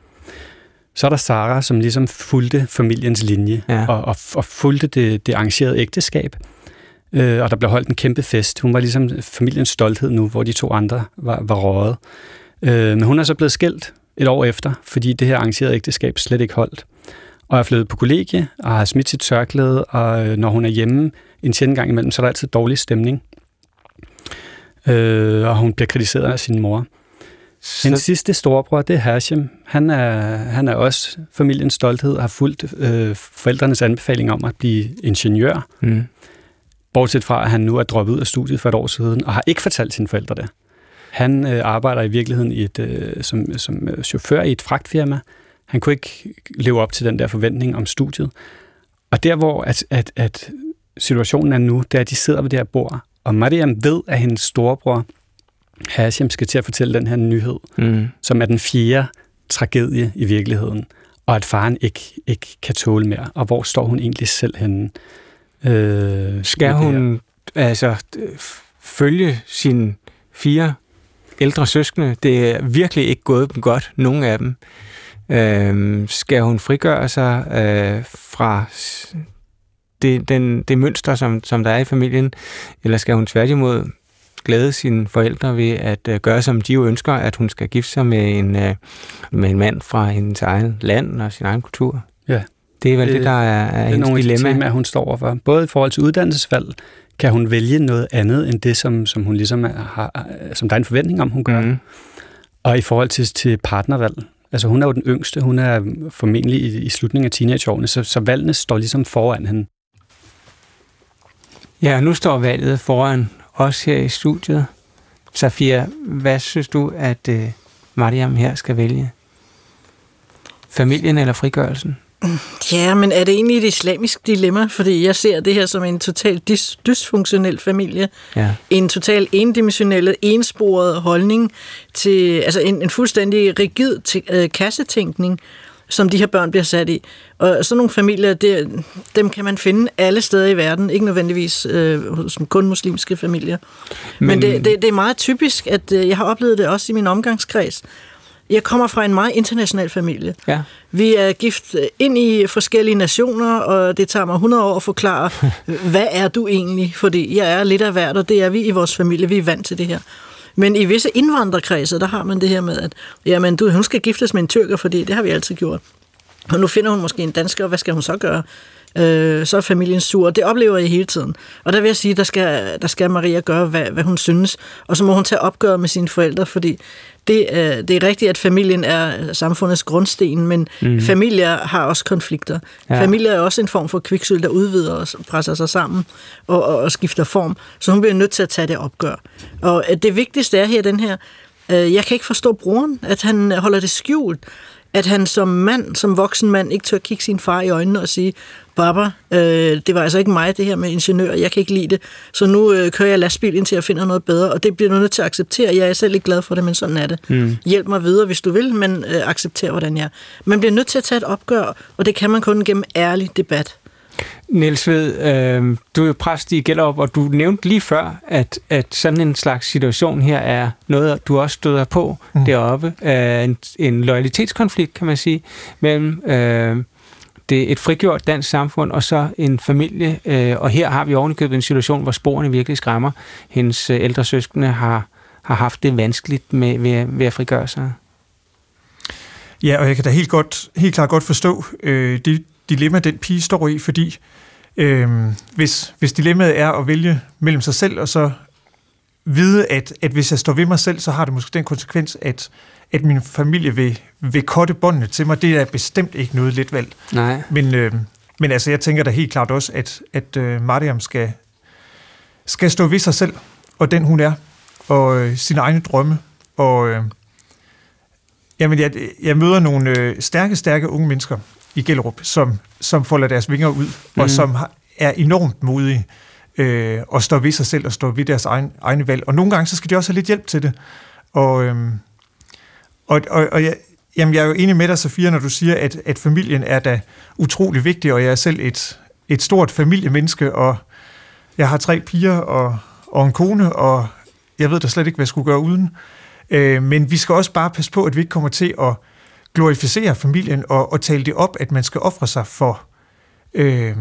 Så er der Sara, som ligesom fulgte familiens linje ja. og, og, og fulgte det, det arrangerede ægteskab. Øh, og der blev holdt en kæmpe fest. Hun var ligesom familiens stolthed nu, hvor de to andre var, var røget. Øh, men hun er så blevet skilt et år efter, fordi det her arrangerede ægteskab slet ikke holdt. Og er flyttet på kollegie og har smidt sit tørklæde, og øh, når hun er hjemme en sjældent gang imellem, så er der altid dårlig stemning. Øh, og hun bliver kritiseret af sin mor. Så... Den sidste storebror, det er Hashim. Han er, han er også familiens stolthed og har fulgt øh, forældrenes anbefaling om at blive ingeniør. Mm. Bortset fra, at han nu er droppet ud af studiet for et år siden, og har ikke fortalt sine forældre det. Han øh, arbejder i virkeligheden i et, øh, som, som øh, chauffør i et fragtfirma. Han kunne ikke leve op til den der forventning om studiet. Og der, hvor at, at, at situationen er nu, det er, at de sidder ved det her bord, og Mariam ved, at hendes storebror Hashim skal til at fortælle den her nyhed, mm. som er den fjerde tragedie i virkeligheden, og at faren ikke, ikke kan tåle mere. Og hvor står hun egentlig selv henne? Øh, skal hun altså følge sine fire ældre søskende? Det er virkelig ikke gået dem godt, nogen af dem. Øh, skal hun frigøre sig øh, fra det, den, det mønster, som, som der er i familien, eller skal hun tværtimod glæde sine forældre ved at øh, gøre, som de jo ønsker, at hun skal gifte sig med en, øh, med en mand fra hendes egen land og sin egen kultur? Ja. Det er vel det, det der er, er det er nogle dilemma. Temaer, hun står overfor. Både i forhold til uddannelsesvalg, kan hun vælge noget andet end det, som, som hun ligesom har, som der er en forventning om, hun gør. Mm. Og i forhold til, til partnervalg. Altså hun er jo den yngste, hun er formentlig i, i slutningen af teenageårene, så, så valgene står ligesom foran hende. Ja, nu står valget foran os her i studiet. Safia, hvad synes du, at uh, Mariam her skal vælge? Familien eller frigørelsen? [CLEARS THROAT] Ja, men er det egentlig et islamisk dilemma? Fordi jeg ser det her som en totalt dys- dysfunktionel familie. Ja. En total endimensionel, ensporet holdning til, altså en, en fuldstændig rigid t- øh, kassetænkning, som de her børn bliver sat i. Og sådan nogle familier, det, dem kan man finde alle steder i verden, ikke nødvendigvis øh, som kun muslimske familier. Men, Men det, det, det er meget typisk, at øh, jeg har oplevet det også i min omgangskreds, jeg kommer fra en meget international familie. Ja. Vi er gift ind i forskellige nationer, og det tager mig 100 år at forklare, [LAUGHS] hvad er du egentlig? Fordi jeg er lidt af hvert, og det er vi i vores familie. Vi er vant til det her. Men i visse indvandrerkredse, der har man det her med, at jamen, du, hun skal giftes med en tyrker, fordi det har vi altid gjort. Og nu finder hun måske en dansker, og hvad skal hun så gøre? øh, så er familien sur. Det oplever jeg hele tiden. Og der vil jeg sige, der skal, der skal Maria gøre, hvad, hvad hun synes. Og så må hun tage opgør med sine forældre, fordi det, øh, det er rigtigt, at familien er samfundets grundsten, men mm. familier har også konflikter. Ja. Familier er også en form for kviksøl, der udvider og presser sig sammen og, og, og skifter form. Så hun bliver nødt til at tage det opgør. Og øh, det vigtigste er her, den her, øh, jeg kan ikke forstå broren, at han holder det skjult at han som mand, som voksen mand, ikke tør kigge sin far i øjnene og sige, Baba, øh, det var altså ikke mig, det her med ingeniør, jeg kan ikke lide det, så nu øh, kører jeg lastbil indtil jeg finder noget bedre, og det bliver du nødt til at acceptere. Jeg er selv ikke glad for det, men sådan er det. Mm. Hjælp mig videre, hvis du vil, men øh, accepter, hvordan jeg er. Man bliver nødt til at tage et opgør, og det kan man kun gennem ærlig debat. Niels Ved, øh, du er jo præst i Gellerup, og du nævnte lige før, at, at sådan en slags situation her er noget, du også støder på mm. deroppe. Øh, en, en loyalitetskonflikt, kan man sige, mellem øh, det et frigjort dansk samfund og så en familie. Øh, og her har vi ovenikøbet en situation, hvor sporene virkelig skræmmer. Hendes øh, ældre søskende har, har haft det vanskeligt med, ved, ved at frigøre sig. Ja, og jeg kan da helt, godt, helt klart godt forstå øh, det dilemma, den pige står i, fordi øh, hvis, hvis dilemmaet er at vælge mellem sig selv og så vide, at, at hvis jeg står ved mig selv, så har det måske den konsekvens, at, at min familie vil, vil kotte båndene til mig. Det er bestemt ikke noget let valg. Nej. Men, øh, men altså, jeg tænker da helt klart også, at, at øh, Mariam skal, skal stå ved sig selv, og den hun er, og øh, sine egne drømme. Og øh, jamen, jeg, jeg møder nogle øh, stærke, stærke unge mennesker i Gellerup, som, som folder deres vinger ud, mm. og mhm. som har, er enormt modige øh, og står ved sig selv og står ved deres egen, egne valg. Og nogle gange, så skal de også have lidt hjælp til det. Og, øh, og, og, og jeg, jamen, jeg er jo enig med dig, Sofia, når du siger, at, at familien er da utrolig vigtig, og jeg er selv et, et stort familiemenneske, og jeg har tre piger og, og en kone, og jeg ved da slet ikke, hvad jeg skulle gøre uden. Øh, men vi skal også bare passe på, at vi ikke kommer til at glorificere familien og, og tale det op, at man skal ofre sig for, øh,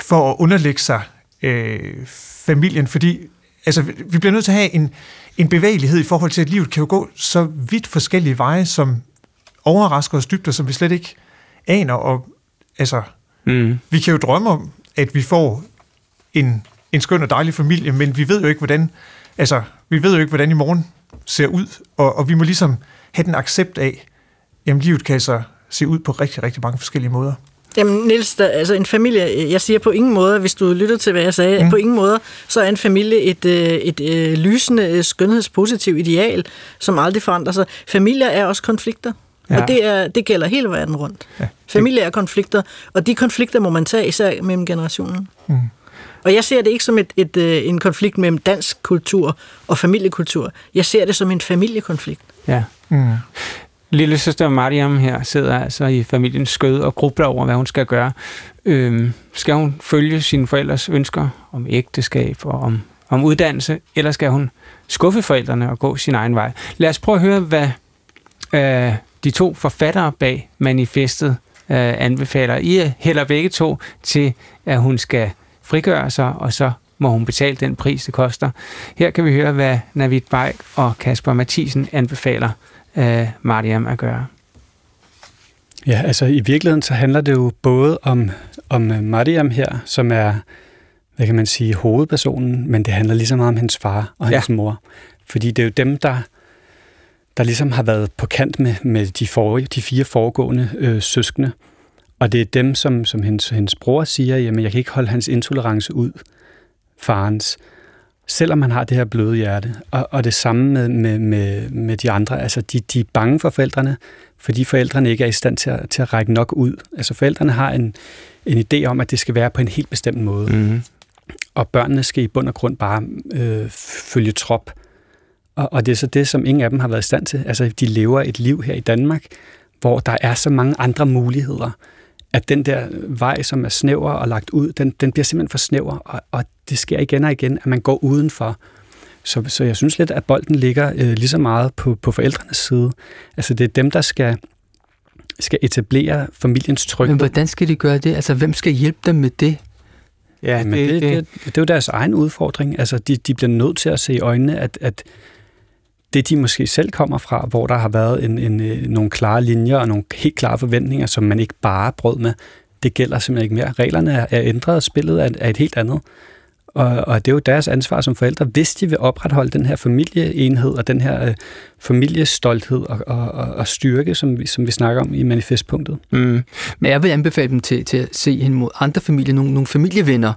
for at underlægge sig øh, familien, fordi altså, vi bliver nødt til at have en, en bevægelighed i forhold til, at livet kan jo gå så vidt forskellige veje, som overrasker os dybt, og som vi slet ikke aner. Og, altså, mm. Vi kan jo drømme om, at vi får en, en skøn og dejlig familie, men vi ved jo ikke, hvordan, altså, vi ved jo ikke, hvordan i morgen ser ud, og, og vi må ligesom have den accept af, jamen livet kan så se ud på rigtig, rigtig mange forskellige måder. Jamen Niels, der, altså en familie, jeg siger på ingen måde, hvis du lytter til, hvad jeg sagde, mm. på ingen måde, så er en familie et, øh, et, et øh, lysende, øh, skønhedspositivt ideal, som aldrig forandrer sig. Familier er også konflikter. Ja. Og det, er, det gælder hele verden rundt. Ja. Familier er konflikter, og de konflikter må man tage især mellem generationen. Mm. Og jeg ser det ikke som et, et, en konflikt mellem dansk kultur og familiekultur. Jeg ser det som en familiekonflikt. Ja. Mm. Lille søster Mariam her sidder altså i familiens skød og grubler over, hvad hun skal gøre. Øhm, skal hun følge sine forældres ønsker om ægteskab og om, om uddannelse, eller skal hun skuffe forældrene og gå sin egen vej? Lad os prøve at høre, hvad øh, de to forfattere bag manifestet øh, anbefaler. I hælder begge to til, at hun skal frigøre sig, og så må hun betale den pris, det koster. Her kan vi høre, hvad Navid Bajk og Kasper Mathisen anbefaler øh, Mariam at gøre. Ja, altså i virkeligheden så handler det jo både om, om Mariam her, som er, hvad kan man sige, hovedpersonen, men det handler lige så meget om hendes far og hendes ja. mor. Fordi det er jo dem, der, der ligesom har været på kant med, med de, for, de fire foregående øh, søskende. Og det er dem, som, som hendes, hendes bror siger, jamen jeg kan ikke holde hans intolerance ud, farens, selvom han har det her bløde hjerte. Og, og det samme med, med, med, med de andre. Altså de, de er bange for forældrene, fordi forældrene ikke er i stand til at, til at række nok ud. Altså forældrene har en, en idé om, at det skal være på en helt bestemt måde. Mm-hmm. Og børnene skal i bund og grund bare øh, følge trop. Og, og det er så det, som ingen af dem har været i stand til. Altså de lever et liv her i Danmark, hvor der er så mange andre muligheder at den der vej, som er snæver og lagt ud, den, den bliver simpelthen for snæver, og, og det sker igen og igen, at man går udenfor. Så, så jeg synes lidt, at bolden ligger øh, lige så meget på, på forældrenes side. Altså det er dem, der skal, skal etablere familiens tryghed. Men hvordan skal de gøre det? Altså hvem skal hjælpe dem med det? Ja, Men det, det, det, det, det er jo deres egen udfordring. Altså de, de bliver nødt til at se i øjnene, at, at det, de måske selv kommer fra, hvor der har været en, en, øh, nogle klare linjer og nogle helt klare forventninger, som man ikke bare brød med, det gælder simpelthen ikke mere. Reglerne er, er ændret, og spillet er, er et helt andet. Og, og det er jo deres ansvar som forældre, hvis de vil opretholde den her familieenhed og den her øh, familiestolthed og, og, og, og styrke, som vi, som vi snakker om i manifestpunktet. Mm. Men jeg vil anbefale dem til, til at se hen mod andre familier, nogle, nogle familievenner,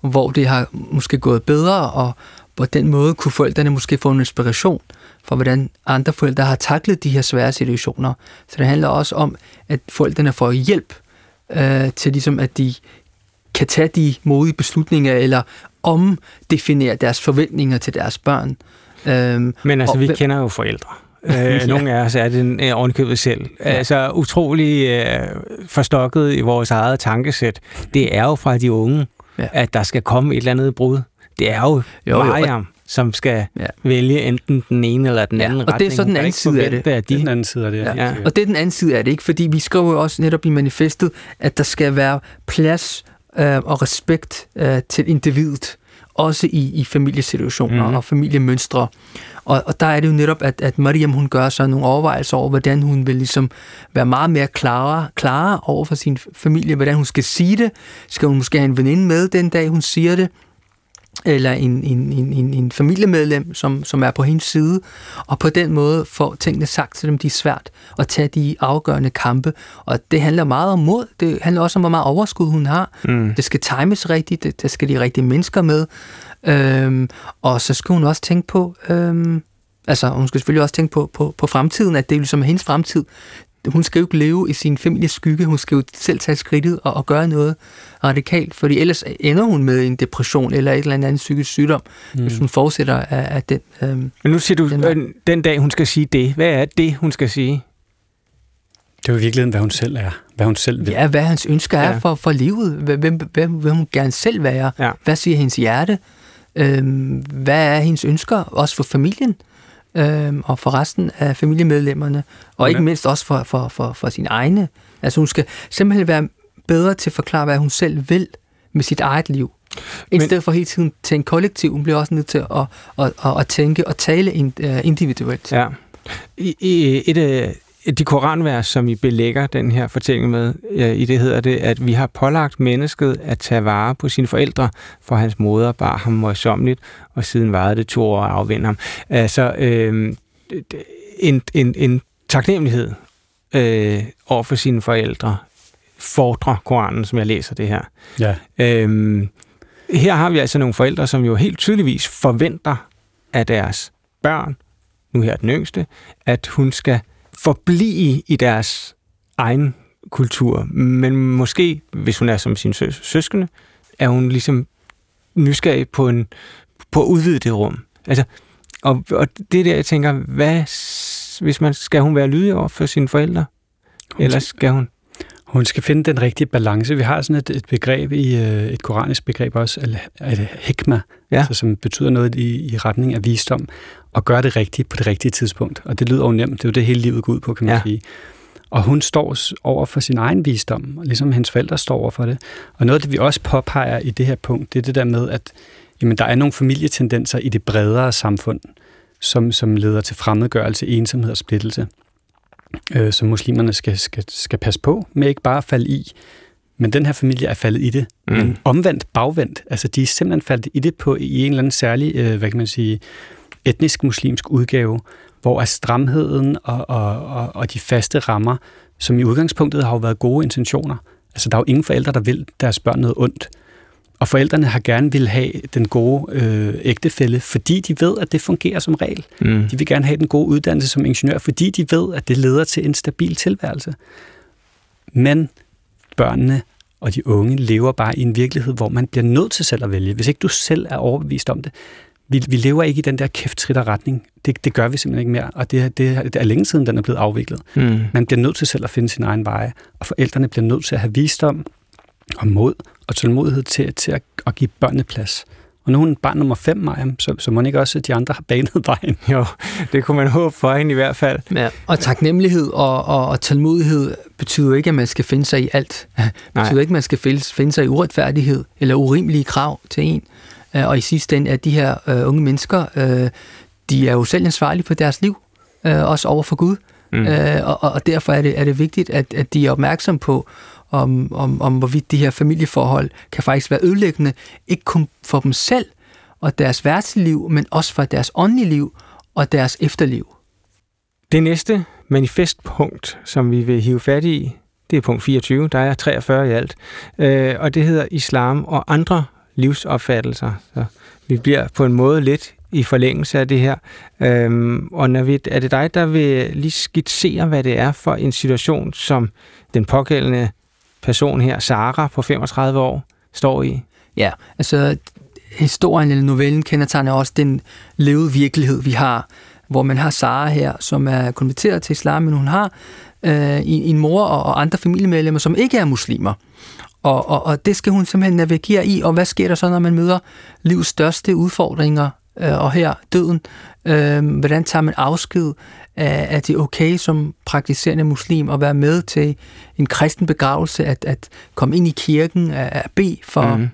hvor det har måske gået bedre, og på den måde kunne forældrene måske få en inspiration for, hvordan andre forældre har taklet de her svære situationer. Så det handler også om, at forældrene får hjælp øh, til ligesom, at de kan tage de modige beslutninger, eller omdefinere deres forventninger til deres børn. Øhm, Men altså, og, vi kender jo forældre. [LAUGHS] Øh, nogle af os er det øh, ovenikøbet selv. Ja. Altså utrolig øh, forstokket i vores eget tankesæt. Det er jo fra de unge, ja. at der skal komme et eller andet brud. Det er jo, jo Mariam, som skal ja. vælge enten den ene eller den anden ja, og retning. Og det er så den anden side af det. At de... Den anden side af det, ja. ja. Og det er den anden side af det, ikke? Fordi vi skriver jo også netop i manifestet, at der skal være plads øh, og respekt øh, til individet, også i, i familiesituationer mm-hmm. og familiemønstre. Og, og der er det jo netop, at, at Mariam hun gør sig nogle overvejelser over, hvordan hun vil ligesom være meget mere klarere, klarere over for sin familie, hvordan hun skal sige det. Skal hun måske have en veninde med den dag, hun siger det? Eller en, en, en, en familiemedlem, som, som er på hendes side, og på den måde får tingene sagt til dem, de er svært at tage de afgørende kampe. Og det handler meget om mod, det handler også om, hvor meget overskud hun har. Mm. Det skal times rigtigt, det, der skal de rigtige mennesker med. Øhm, og så skal hun også tænke på, øhm, altså hun skal selvfølgelig også tænke på, på, på fremtiden, at det er ligesom hendes fremtid hun skal jo ikke leve i sin families skygge, hun skal jo selv tage skridtet og, og gøre noget radikalt, fordi ellers ender hun med en depression eller et eller andet psykisk sygdom, mm. hvis hun fortsætter af, af den. Øhm, Men nu siger du, den, øh, den dag hun skal sige det, hvad er det, hun skal sige? Det er jo i virkeligheden, hvad hun selv er. Hvad hun selv vil. Ja, hvad hans ønsker er ja. for, for livet. Hvem, hvem, hvem hun gerne selv være. Ja. Hvad siger hendes hjerte? Øhm, hvad er hendes ønsker, også for familien? øh, og for resten af familiemedlemmerne, og okay. ikke mindst også for, for, for, for sine egne. Altså hun skal simpelthen være bedre til at forklare, hvad hun selv vil med sit eget liv. I stedet for hele tiden tænke kollektiv, hun bliver også nødt til at, at, at, at tænke og tale individuelt. Ja. I, i et, af de koranvers, som I belægger den her fortælling med, i det hedder det, at vi har pålagt mennesket at tage vare på sine forældre, for hans moder bar ham møjsommeligt, og siden varede det to år at afvinde ham. Altså, øh, en, en, en taknemmelighed øh, over for sine forældre fordrer Koranen, som jeg læser det her. Ja. Øh, her har vi altså nogle forældre, som jo helt tydeligvis forventer af deres børn, nu her den yngste, at hun skal forblive i deres egen kultur. Men måske, hvis hun er som sin sø- søskende, er hun ligesom nysgerrig på, en, på at udvide det rum. Altså, og, og det er der, jeg tænker, hvad, hvis man, skal hun være lydig over for sine forældre? Hun, Eller skal hun? Hun skal finde den rigtige balance. Vi har sådan et, et begreb i øh, et koranisk begreb også, al, al hikma, ja. altså, som betyder noget i, i retning af visdom, og gøre det rigtigt på det rigtige tidspunkt. Og det lyder jo nemt. Det er jo det hele livet går ud på, kan man ja. sige. Og hun står over for sin egen visdom, ligesom hendes forældre står over for det. Og noget af det, vi også påpeger i det her punkt, det er det der med, at jamen, der er nogle familietendenser i det bredere samfund, som, som leder til fremmedgørelse, ensomhed og splittelse øh, som muslimerne skal, skal, skal passe på med ikke bare at falde i. Men den her familie er faldet i det. Mm. Men omvendt, bagvendt. Altså, de er simpelthen faldet i det på i en eller anden særlig, øh, hvad kan man sige, etnisk muslimsk udgave, hvor er stramheden og, og, og, og de faste rammer, som i udgangspunktet har jo været gode intentioner. Altså, der er jo ingen forældre, der vil deres børn noget ondt. Og forældrene har gerne vil have den gode øh, ægtefælle, fordi de ved, at det fungerer som regel. Mm. De vil gerne have den gode uddannelse som ingeniør, fordi de ved, at det leder til en stabil tilværelse. Men børnene og de unge lever bare i en virkelighed, hvor man bliver nødt til selv at vælge. Hvis ikke du selv er overbevist om det. Vi, vi lever ikke i den der kæftritter retning. Det, det gør vi simpelthen ikke mere, og det, det, det er længe siden, den er blevet afviklet. Mm. Man bliver nødt til selv at finde sin egen veje, og forældrene bliver nødt til at have visdom og mod og tålmodighed til, til at, at give børnene plads. Og nu er hun barn nummer fem, Maja, så, så må ikke også, at de andre har banet [LAUGHS] vejen. Jo, det kunne man håbe for hende i hvert fald. Ja, og taknemmelighed og, og, og tålmodighed betyder ikke, at man skal finde sig i alt. [LAUGHS] Det betyder ikke, at man skal finde, finde sig i uretfærdighed eller urimelige krav til en. Øh, og i sidste ende, at de her uh, unge mennesker, uh, de er jo selv ansvarlige for deres liv, uh, også over for Gud. Mm. Uh, og, og derfor er det, er det vigtigt, at, at de er opmærksom på, om, om, om hvorvidt de her familieforhold kan faktisk være ødelæggende, ikke kun for dem selv og deres værtsliv, men også for deres åndelige liv og deres efterliv. Det næste manifestpunkt, som vi vil hive fat i, det er punkt 24, der er 43 i alt, øh, og det hedder islam og andre livsopfattelser. Så vi bliver på en måde lidt i forlængelse af det her. Øhm, og Navid, er det dig, der vil lige skitsere, hvad det er for en situation, som den pågældende person her, Sara på 35 år, står i? Ja, altså historien eller novellen kendetegner også den levede virkelighed, vi har, hvor man har Sara her, som er konverteret til islam, men hun har øh, en mor og andre familiemedlemmer, som ikke er muslimer. Og, og, og det skal hun simpelthen navigere i, og hvad sker der så, når man møder livets største udfordringer, øh, og her døden? Øh, hvordan tager man afsked er det okay som praktiserende muslim at være med til en kristen begravelse, at, at komme ind i kirken, at bede for, mm.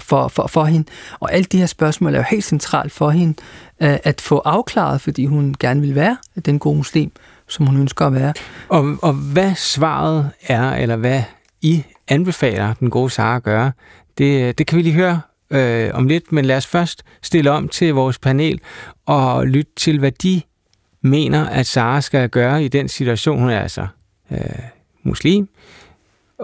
for, for, for hende. Og alle de her spørgsmål er jo helt centralt for hende at få afklaret, fordi hun gerne vil være den gode muslim, som hun ønsker at være. Og, og hvad svaret er, eller hvad I anbefaler den gode Sara at gøre, det, det kan vi lige høre øh, om lidt, men lad os først stille om til vores panel og lytte til, hvad de mener, at Sara skal gøre i den situation. Hun er altså øh, muslim,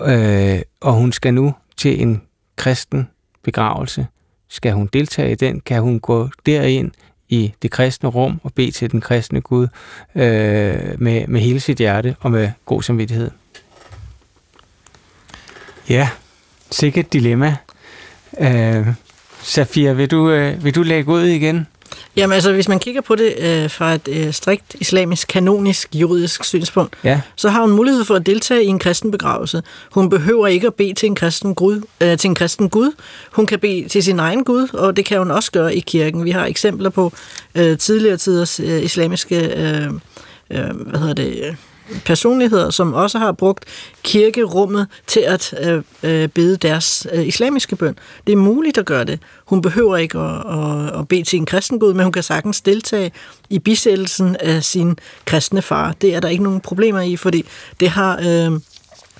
øh, og hun skal nu til en kristen begravelse. Skal hun deltage i den? Kan hun gå derind i det kristne rum og bede til den kristne Gud øh, med, med hele sit hjerte og med god samvittighed? Ja, sikkert dilemma. Øh, Safia, vil du, øh, vil du lægge ud igen? Jamen altså, hvis man kigger på det øh, fra et øh, strikt islamisk, kanonisk, juridisk synspunkt, ja. så har hun mulighed for at deltage i en kristen begravelse. Hun behøver ikke at bede til en kristen gud, øh, til en kristen gud. Hun kan bede til sin egen gud, og det kan hun også gøre i kirken. Vi har eksempler på øh, tidligere tiders øh, islamiske øh, øh, hvad hedder det, personligheder, som også har brugt kirkerummet til at øh, øh, bede deres øh, islamiske bøn. Det er muligt at gøre det. Hun behøver ikke at, at, at bede til en kristen gud, men hun kan sagtens deltage i bisættelsen af sin kristne far. Det er der ikke nogen problemer i, fordi det har... Øh,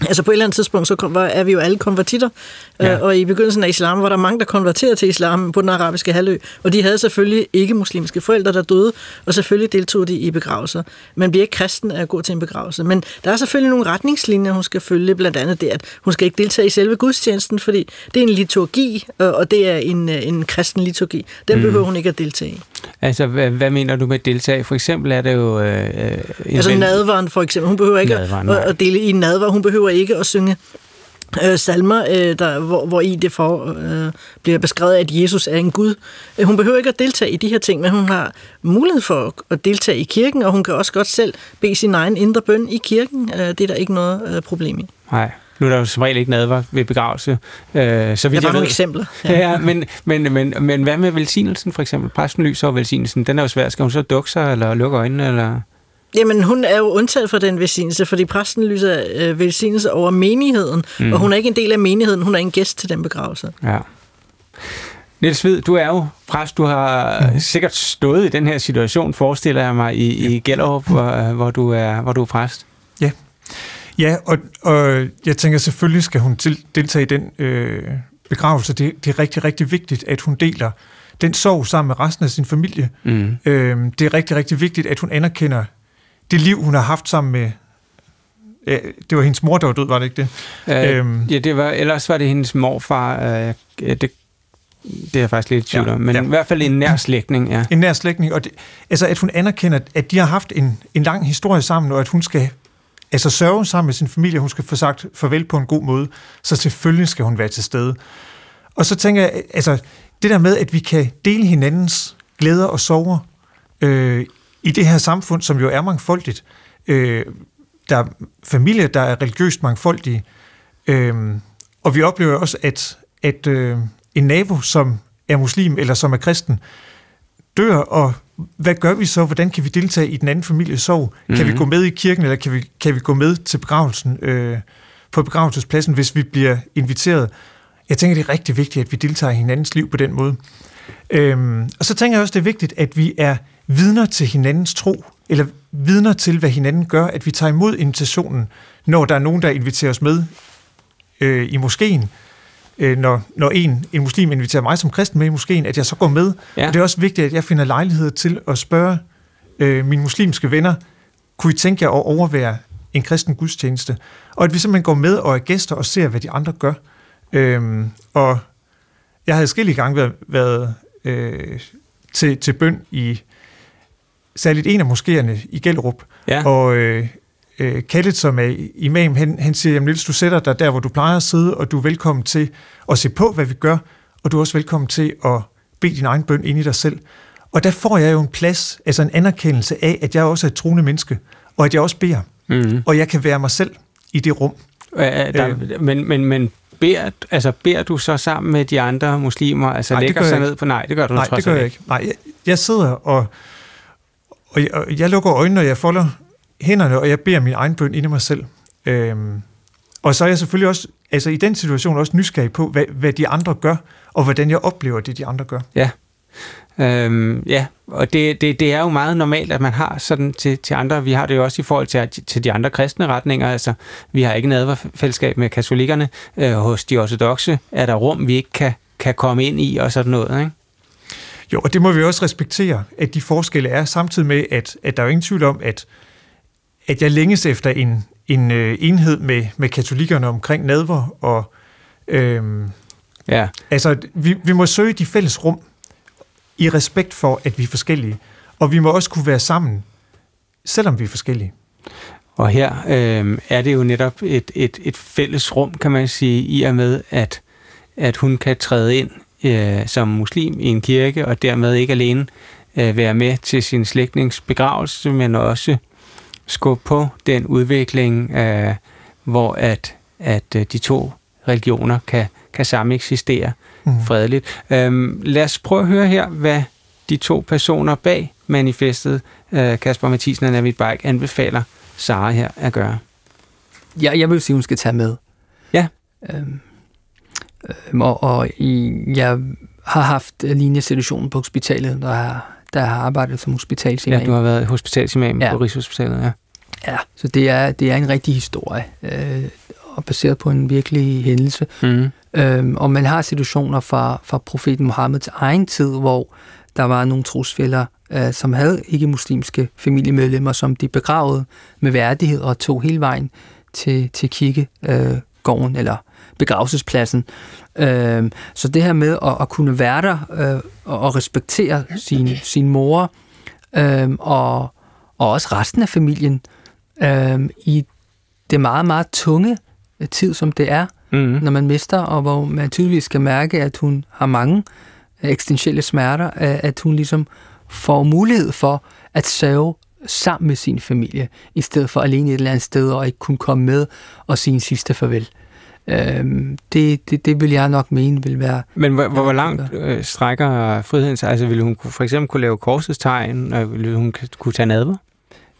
Altså på et eller andet tidspunkt, så er vi jo alle konvertitter, ja. Øh, og i begyndelsen af islam var der mange, der konverterede til islam på den arabiske halvø, og de havde selvfølgelig ikke muslimske forældre, der døde, og selvfølgelig deltog de i begravelser. Man bliver ikke kristen af at gå til en begravelse. Men der er selvfølgelig nogle retningslinjer, hun skal følge, blandt andet det, at hun skal ikke deltage i selve gudstjenesten, fordi det er en liturgi, og det er en, øh, en kristen liturgi. Den mm. behøver hun ikke at deltage i. Altså, hvad, hvad mener du med deltage? For eksempel er det jo... Øh, altså nadvaren for eksempel. Hun behøver ikke nadvaren, at, at dele i nadvar. Hun behøver ikke at synge øh, salmer, øh, der, hvor, hvor i det for, øh, bliver beskrevet, at Jesus er en Gud. Øh, hun behøver ikke at deltage i de her ting, men hun har mulighed for at deltage i kirken, og hun kan også godt selv bede sin egen indre bøn i kirken. Øh, det er der ikke noget øh, problem i. Nej. Nu er der jo som regel ikke nadver ved begravelse. Øh, så vidt der var nogle eksempler. Ja, ja men, men, men, men hvad med velsignelsen for eksempel? Præsten lyser og velsignelsen, den er jo svær. Skal hun så dukke sig eller lukke øjnene? Eller? Jamen, hun er jo undtaget fra den velsignelse, fordi præsten lyser øh, velsignelse over menigheden, mm. og hun er ikke en del af menigheden, hun er en gæst til den begravelse. Ja. Niels Hvid, du er jo præst, du har mm. sikkert stået i den her situation, forestiller jeg mig, i, ja. i Gellerup, hvor, hvor, du er, hvor du er præst. Ja, ja og, og jeg tænker selvfølgelig skal hun til, deltage i den øh, begravelse. Det, det er rigtig, rigtig vigtigt, at hun deler den sorg sammen med resten af sin familie. Mm. Øh, det er rigtig, rigtig vigtigt, at hun anerkender det liv, hun har haft sammen med... Ja, det var hendes mor, der var død, var det ikke det? Øh, øhm, ja, det var, ellers var det hendes morfar. Øh, det, det er jeg faktisk lidt i tvivl om, men ja. i hvert fald en nær slægtning, ja. En nær slægtning, og det, altså at hun anerkender, at de har haft en, en lang historie sammen, og at hun skal altså sørge sammen med sin familie, hun skal få sagt farvel på en god måde, så selvfølgelig skal hun være til stede. Og så tænker jeg, altså det der med, at vi kan dele hinandens glæder og sorger øh, i det her samfund, som jo er mangfoldigt, øh, der er familier, der er religiøst mangfoldige, øh, og vi oplever også, at, at øh, en nabo, som er muslim eller som er kristen, dør, og hvad gør vi så? Hvordan kan vi deltage i den anden families sorg? Mm-hmm. Kan vi mhm. gå med i kirken, eller kan vi, kan vi gå med til begravelsen øh, på begravelsespladsen, hvis vi bliver inviteret? Jeg tænker, det er rigtig vigtigt, at vi deltager i hinandens liv på den måde. Øhm, og så tænker jeg også, det er vigtigt, at vi er vidner til hinandens tro, eller vidner til, hvad hinanden gør, at vi tager imod invitationen, når der er nogen, der inviterer os med øh, i moskeen, øh, når, når en, en muslim inviterer mig som kristen med i moskeen, at jeg så går med. Ja. Og det er også vigtigt, at jeg finder lejlighed til at spørge øh, mine muslimske venner, kunne I tænke jer at overvære en kristen gudstjeneste? Og at vi simpelthen går med og er gæster og ser, hvad de andre gør. Øh, og jeg havde skille gang været, været øh, til, til bøn i særligt en af moskéerne i Gellerup. Ja. Og øh, øh, Khaled, som er imam, han, han siger, Niels, du sætter dig der, hvor du plejer at sidde, og du er velkommen til at se på, hvad vi gør, og du er også velkommen til at bede din egen bøn ind i dig selv. Og der får jeg jo en plads, altså en anerkendelse af, at jeg også er et troende menneske, og at jeg også beder. Mm. Og jeg kan være mig selv i det rum. Ja, der, øh, men, men, men beder, altså, beder du så sammen med de andre muslimer? Altså nej, lægger sig ned på... Nej, det gør du Nej, det gør jeg ikke. Nej, jeg, jeg sidder og, og jeg, og jeg lukker øjnene, og jeg folder hænderne, og jeg beder min egen bøn ind i mig selv. Øhm, og så er jeg selvfølgelig også, altså i den situation, også nysgerrig på, hvad, hvad de andre gør, og hvordan jeg oplever det, de andre gør. Ja. Øhm, ja, og det, det, det er jo meget normalt, at man har sådan til, til andre. Vi har det jo også i forhold til, til de andre kristne retninger. Altså, vi har ikke en fællesskab med katolikkerne. Øh, hos de ortodoxe er der rum, vi ikke kan, kan komme ind i, og sådan noget. Ikke? Jo, og det må vi også respektere, at de forskelle er, samtidig med, at, at der er jo ingen tvivl om, at, at jeg længes efter en, en øh, enhed med, med katolikkerne omkring nadver, og øhm, ja. altså, vi, vi må søge de fælles rum, i respekt for, at vi er forskellige. Og vi må også kunne være sammen, selvom vi er forskellige. Og her øh, er det jo netop et, et, et fælles rum, kan man sige, i og med, at, at hun kan træde ind øh, som muslim i en kirke, og dermed ikke alene øh, være med til sin slægtnings begravelse, men også skubbe på den udvikling, øh, hvor at, at øh, de to religioner kan, kan samme eksistere mm. fredeligt. Øhm, lad os prøve at høre her, hvad de to personer bag manifestet, øh, Kasper Mathisen og Navid Bajk, anbefaler Sara her at gøre. Ja, jeg vil sige, hun skal tage med. Ja. Øhm, øhm, og, og i, jeg har haft lignende situationen på hospitalet, der har, der har arbejdet som hospitalsimam. Ja, du har været hospitalsimam ja. på Rigshospitalet, ja. Ja, så det er, det er en rigtig historie, øh, og baseret på en virkelig hændelse. Mm. Øhm, og man har situationer fra, fra profeten Mohammeds egen tid, hvor der var nogle trosfælder, øh, som havde ikke-muslimske familiemedlemmer, som de begravede med værdighed og tog hele vejen til, til kirkegården øh, eller begravelsespladsen. Øh, så det her med at, at kunne være der øh, og respektere sin, sin mor øh, og, og også resten af familien øh, i det meget, meget tunge tid, som det er, mm. når man mister, og hvor man tydeligvis kan mærke, at hun har mange eksistentielle smerter, at hun ligesom får mulighed for at sørge sammen med sin familie, i stedet for alene et eller andet sted, og ikke kunne komme med og sige en sidste farvel. Øhm, det, det, det vil jeg nok mene vil være... Men hvor, hvor langt øh, strækker friheden sig? Altså, vil hun for eksempel kunne lave korsets tegn, og vil hun kunne tage nadver?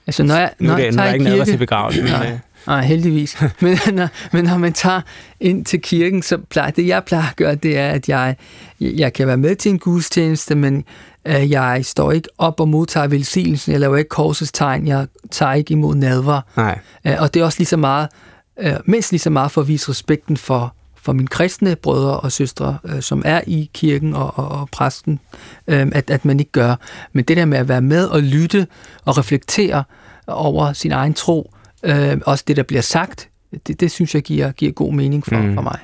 Altså, når jeg, nu når er det, jeg nu er tager der ikke kirke, nadver til begravelse, men... Nej. Nej, heldigvis. [LAUGHS] men, når, men når man tager ind til kirken, så plejer det, jeg plejer at gøre, det er, at jeg, jeg kan være med til en gudstjeneste, men øh, jeg står ikke op og modtager velsignelsen. Jeg laver ikke korsets tegn. Jeg tager ikke imod nadver. Nej. Øh, og det er også lige så meget, øh, mindst lige så meget for at vise respekten for, for mine kristne brødre og søstre, øh, som er i kirken og, og, og præsten, øh, at, at man ikke gør. Men det der med at være med og lytte og reflektere over sin egen tro, øh, også det, der bliver sagt, det, det synes jeg giver, giver god mening for, mm. for mig.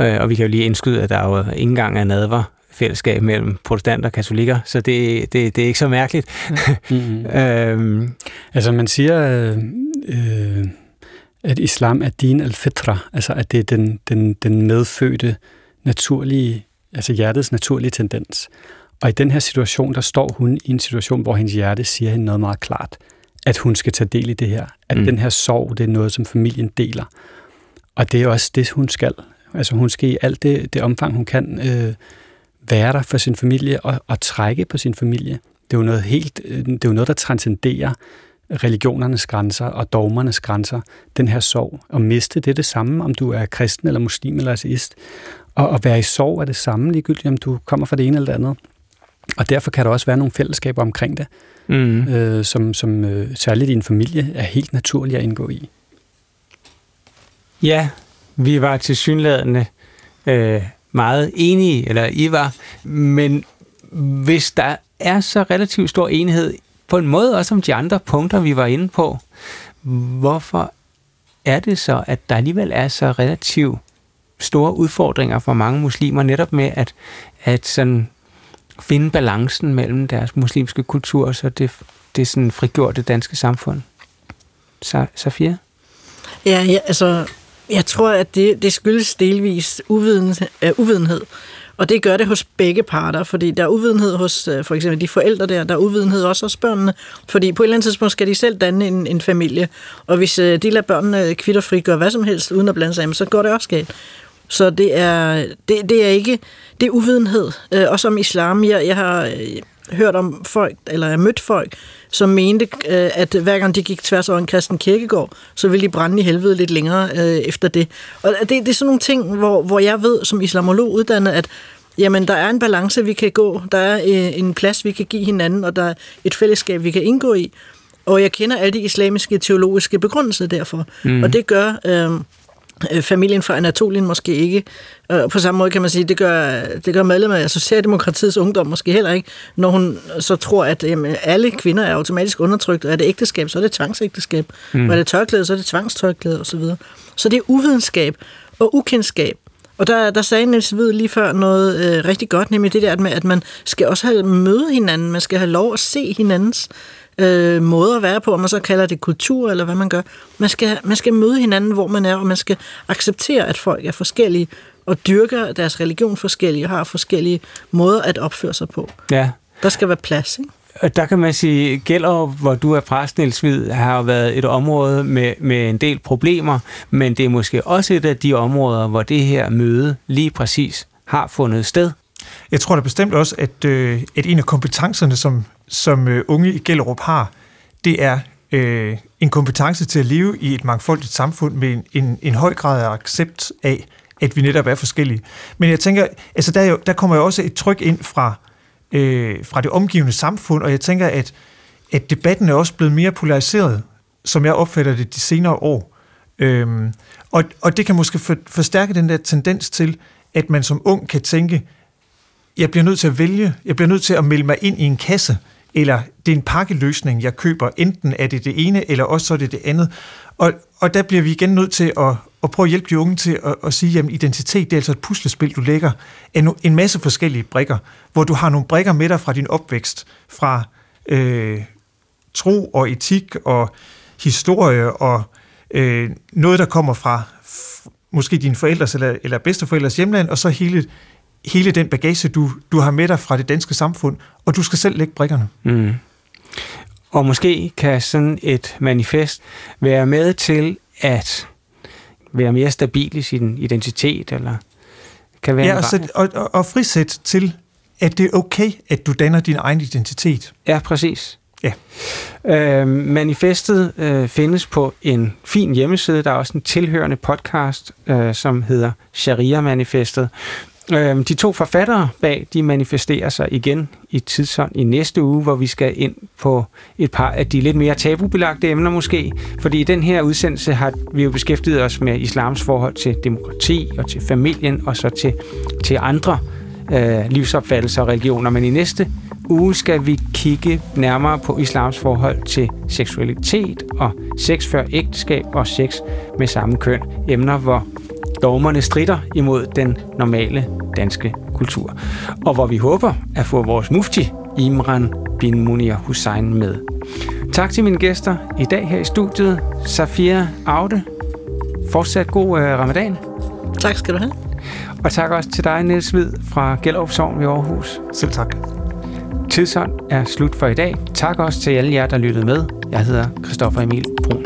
Øh, og vi kan jo lige indskyde, at der er jo ikke engang er nadver fællesskab mellem protestanter og katolikker, så det, det, det er ikke så mærkeligt. [LAUGHS] Mm-hmm. øhm. Altså man siger, øh, øh, at islam er din al-fitra, altså at det er den, den, den medfødte naturlige, altså hjertets naturlige tendens. Og i den her situation, der står hun i en situation, hvor hendes hjerte siger hende noget meget klart at hun skal tage del i det her. At mm. den her sorg, det er noget, som familien deler. Og det er også det, hun skal. Altså hun skal i alt det, det omfang, hun kan øh, være der for sin familie og, og trække på sin familie. Det er jo noget helt, øh, det er jo noget, der transcenderer religionernes grænser og dogmernes grænser. Den her sorg. At miste, det er det samme, om du er kristen eller muslim eller ateist. Og at være i sorg er det samme, ligegyldigt om du kommer fra det ene eller det andet. Og derfor kan der også være nogle fællesskaber omkring det mm. øh, som, som øh, særligt en familie er helt naturligt at indgå i. Ja, vi var til synlædende øh, meget enige, eller I var, men hvis der er så relativt stor enighed, på en måde også om de andre punkter, vi var inde på, hvorfor er det så, at der alligevel er så relativt store udfordringer for mange muslimer, netop med at, at sådan finde balancen mellem deres muslimske kultur og så det, det sådan frigjorte danske samfund. Safia? Ja, ja, altså, jeg tror, at det, det skyldes delvis uviden, uh, uvidenhed. Og det gør det hos begge parter, fordi der er uvidenhed hos øh, for eksempel de forældre der, der er uvidenhed også hos børnene, fordi på et eller andet tidspunkt skal de selv danne en, en familie, og hvis øh, de lader børnene kvitterfri gøre hvad som helst uden at blande sig, så går det også galt. Så det er, det, det er ikke, det er uvidenhed. Øh, og som islam. Jeg, jeg har hørt om folk, eller jeg mødt folk, som mente, øh, at hver gang de gik tværs over en kristen kirkegård, så ville de brænde i helvede lidt længere øh, efter det. Og det, det er sådan nogle ting, hvor, hvor jeg ved som islamolog uddannet, at jamen, der er en balance, vi kan gå, der er øh, en plads, vi kan give hinanden, og der er et fællesskab, vi kan indgå i. Og jeg kender alle de islamiske teologiske begrundelser derfor. Mm. Og det gør... Øh, familien fra Anatolien måske ikke. Og på samme måde kan man sige, det gør, det gør medlemmer af Socialdemokratiets ungdom måske heller ikke, når hun så tror, at jamen, alle kvinder er automatisk undertrykt, og er det ægteskab, så er det tvangsægteskab, mm. og er det tørklæde, så er det tvangstørklæde osv. Så, så det er uvidenskab og ukendskab. Og der, der sagde Niels Hvid lige før noget øh, rigtig godt, nemlig det der med, at man skal også have møde hinanden, man skal have lov at se hinandens øh, måde at være på, om man så kalder det kultur, eller hvad man gør. Man skal, man skal møde hinanden, hvor man er, og man skal acceptere, at folk er forskellige, og dyrker deres religion forskellige, og har forskellige måder at opføre sig på. Ja. Der skal være plads, ikke? Og der kan man sige, gælder hvor du er præst, Niels Hvid, har været et område med, med en del problemer, men det er måske også et af de områder, hvor det her møde lige præcis har fundet sted. Jeg tror da bestemt også, at, øh, at en af kompetencerne, som som øh, unge i Gellerup har, det er øh, en kompetence til at leve i et mangfoldigt samfund med en, en, en høj grad af accept af, at vi netop er forskellige. Men jeg tænker, altså der, er jo, der kommer jo også et tryk ind fra, øh, fra det omgivende samfund, og jeg tænker, at, at debatten er også blevet mere polariseret, som jeg opfatter det de senere år. Øhm, og, og det kan måske for, forstærke den der tendens til, at man som ung kan tænke, jeg bliver nødt til at vælge, jeg bliver nødt til at melde mig ind i en kasse, eller det er en pakkeløsning, jeg køber. Enten er det det ene, eller også så er det det andet. Og, og der bliver vi igen nødt til at, at prøve at hjælpe de unge til at, at sige, at identitet det er altså et puslespil, du lægger en, en masse forskellige brikker, hvor du har nogle brikker med dig fra din opvækst, fra øh, tro og etik og historie og øh, noget, der kommer fra måske dine forældres eller, eller bedsteforældres hjemland, og så hele, hele den bagage, du, du har med dig fra det danske samfund, og du skal selv lægge brikkerne. Mm. Og måske kan sådan et manifest være med til at være mere stabil i sin identitet, eller kan være ja, og, så, og, og, og frisæt til, at det er okay, at du danner din egen identitet. Ja, præcis. Ja. Øh, manifestet øh, findes på en fin hjemmeside. Der er også en tilhørende podcast, øh, som hedder Sharia-manifestet. Øh, de to forfattere bag, de manifesterer sig igen i tidsånd i næste uge, hvor vi skal ind på et par af de lidt mere tabubelagte emner måske. Fordi i den her udsendelse har vi jo beskæftiget os med islams forhold til demokrati og til familien og så til, til andre øh, livsopfattelser og religioner. Men i næste uge skal vi kigge nærmere på islams forhold til seksualitet og sex før ægteskab og sex med samme køn. Emner, hvor dogmerne strider imod den normale danske kultur. Og hvor vi håber at få vores mufti, Imran bin Munir Hussein, med. Tak til mine gæster i dag her i studiet. Safia Aude. Fortsat god uh, ramadan. Tak skal du have. Og tak også til dig, Niels Hvid fra Gellerup Sogn i Aarhus. Selv tak. Tidsånd er slut for i dag. Tak også til alle jer, der lyttede med. Jeg hedder Christoffer Emil Brun.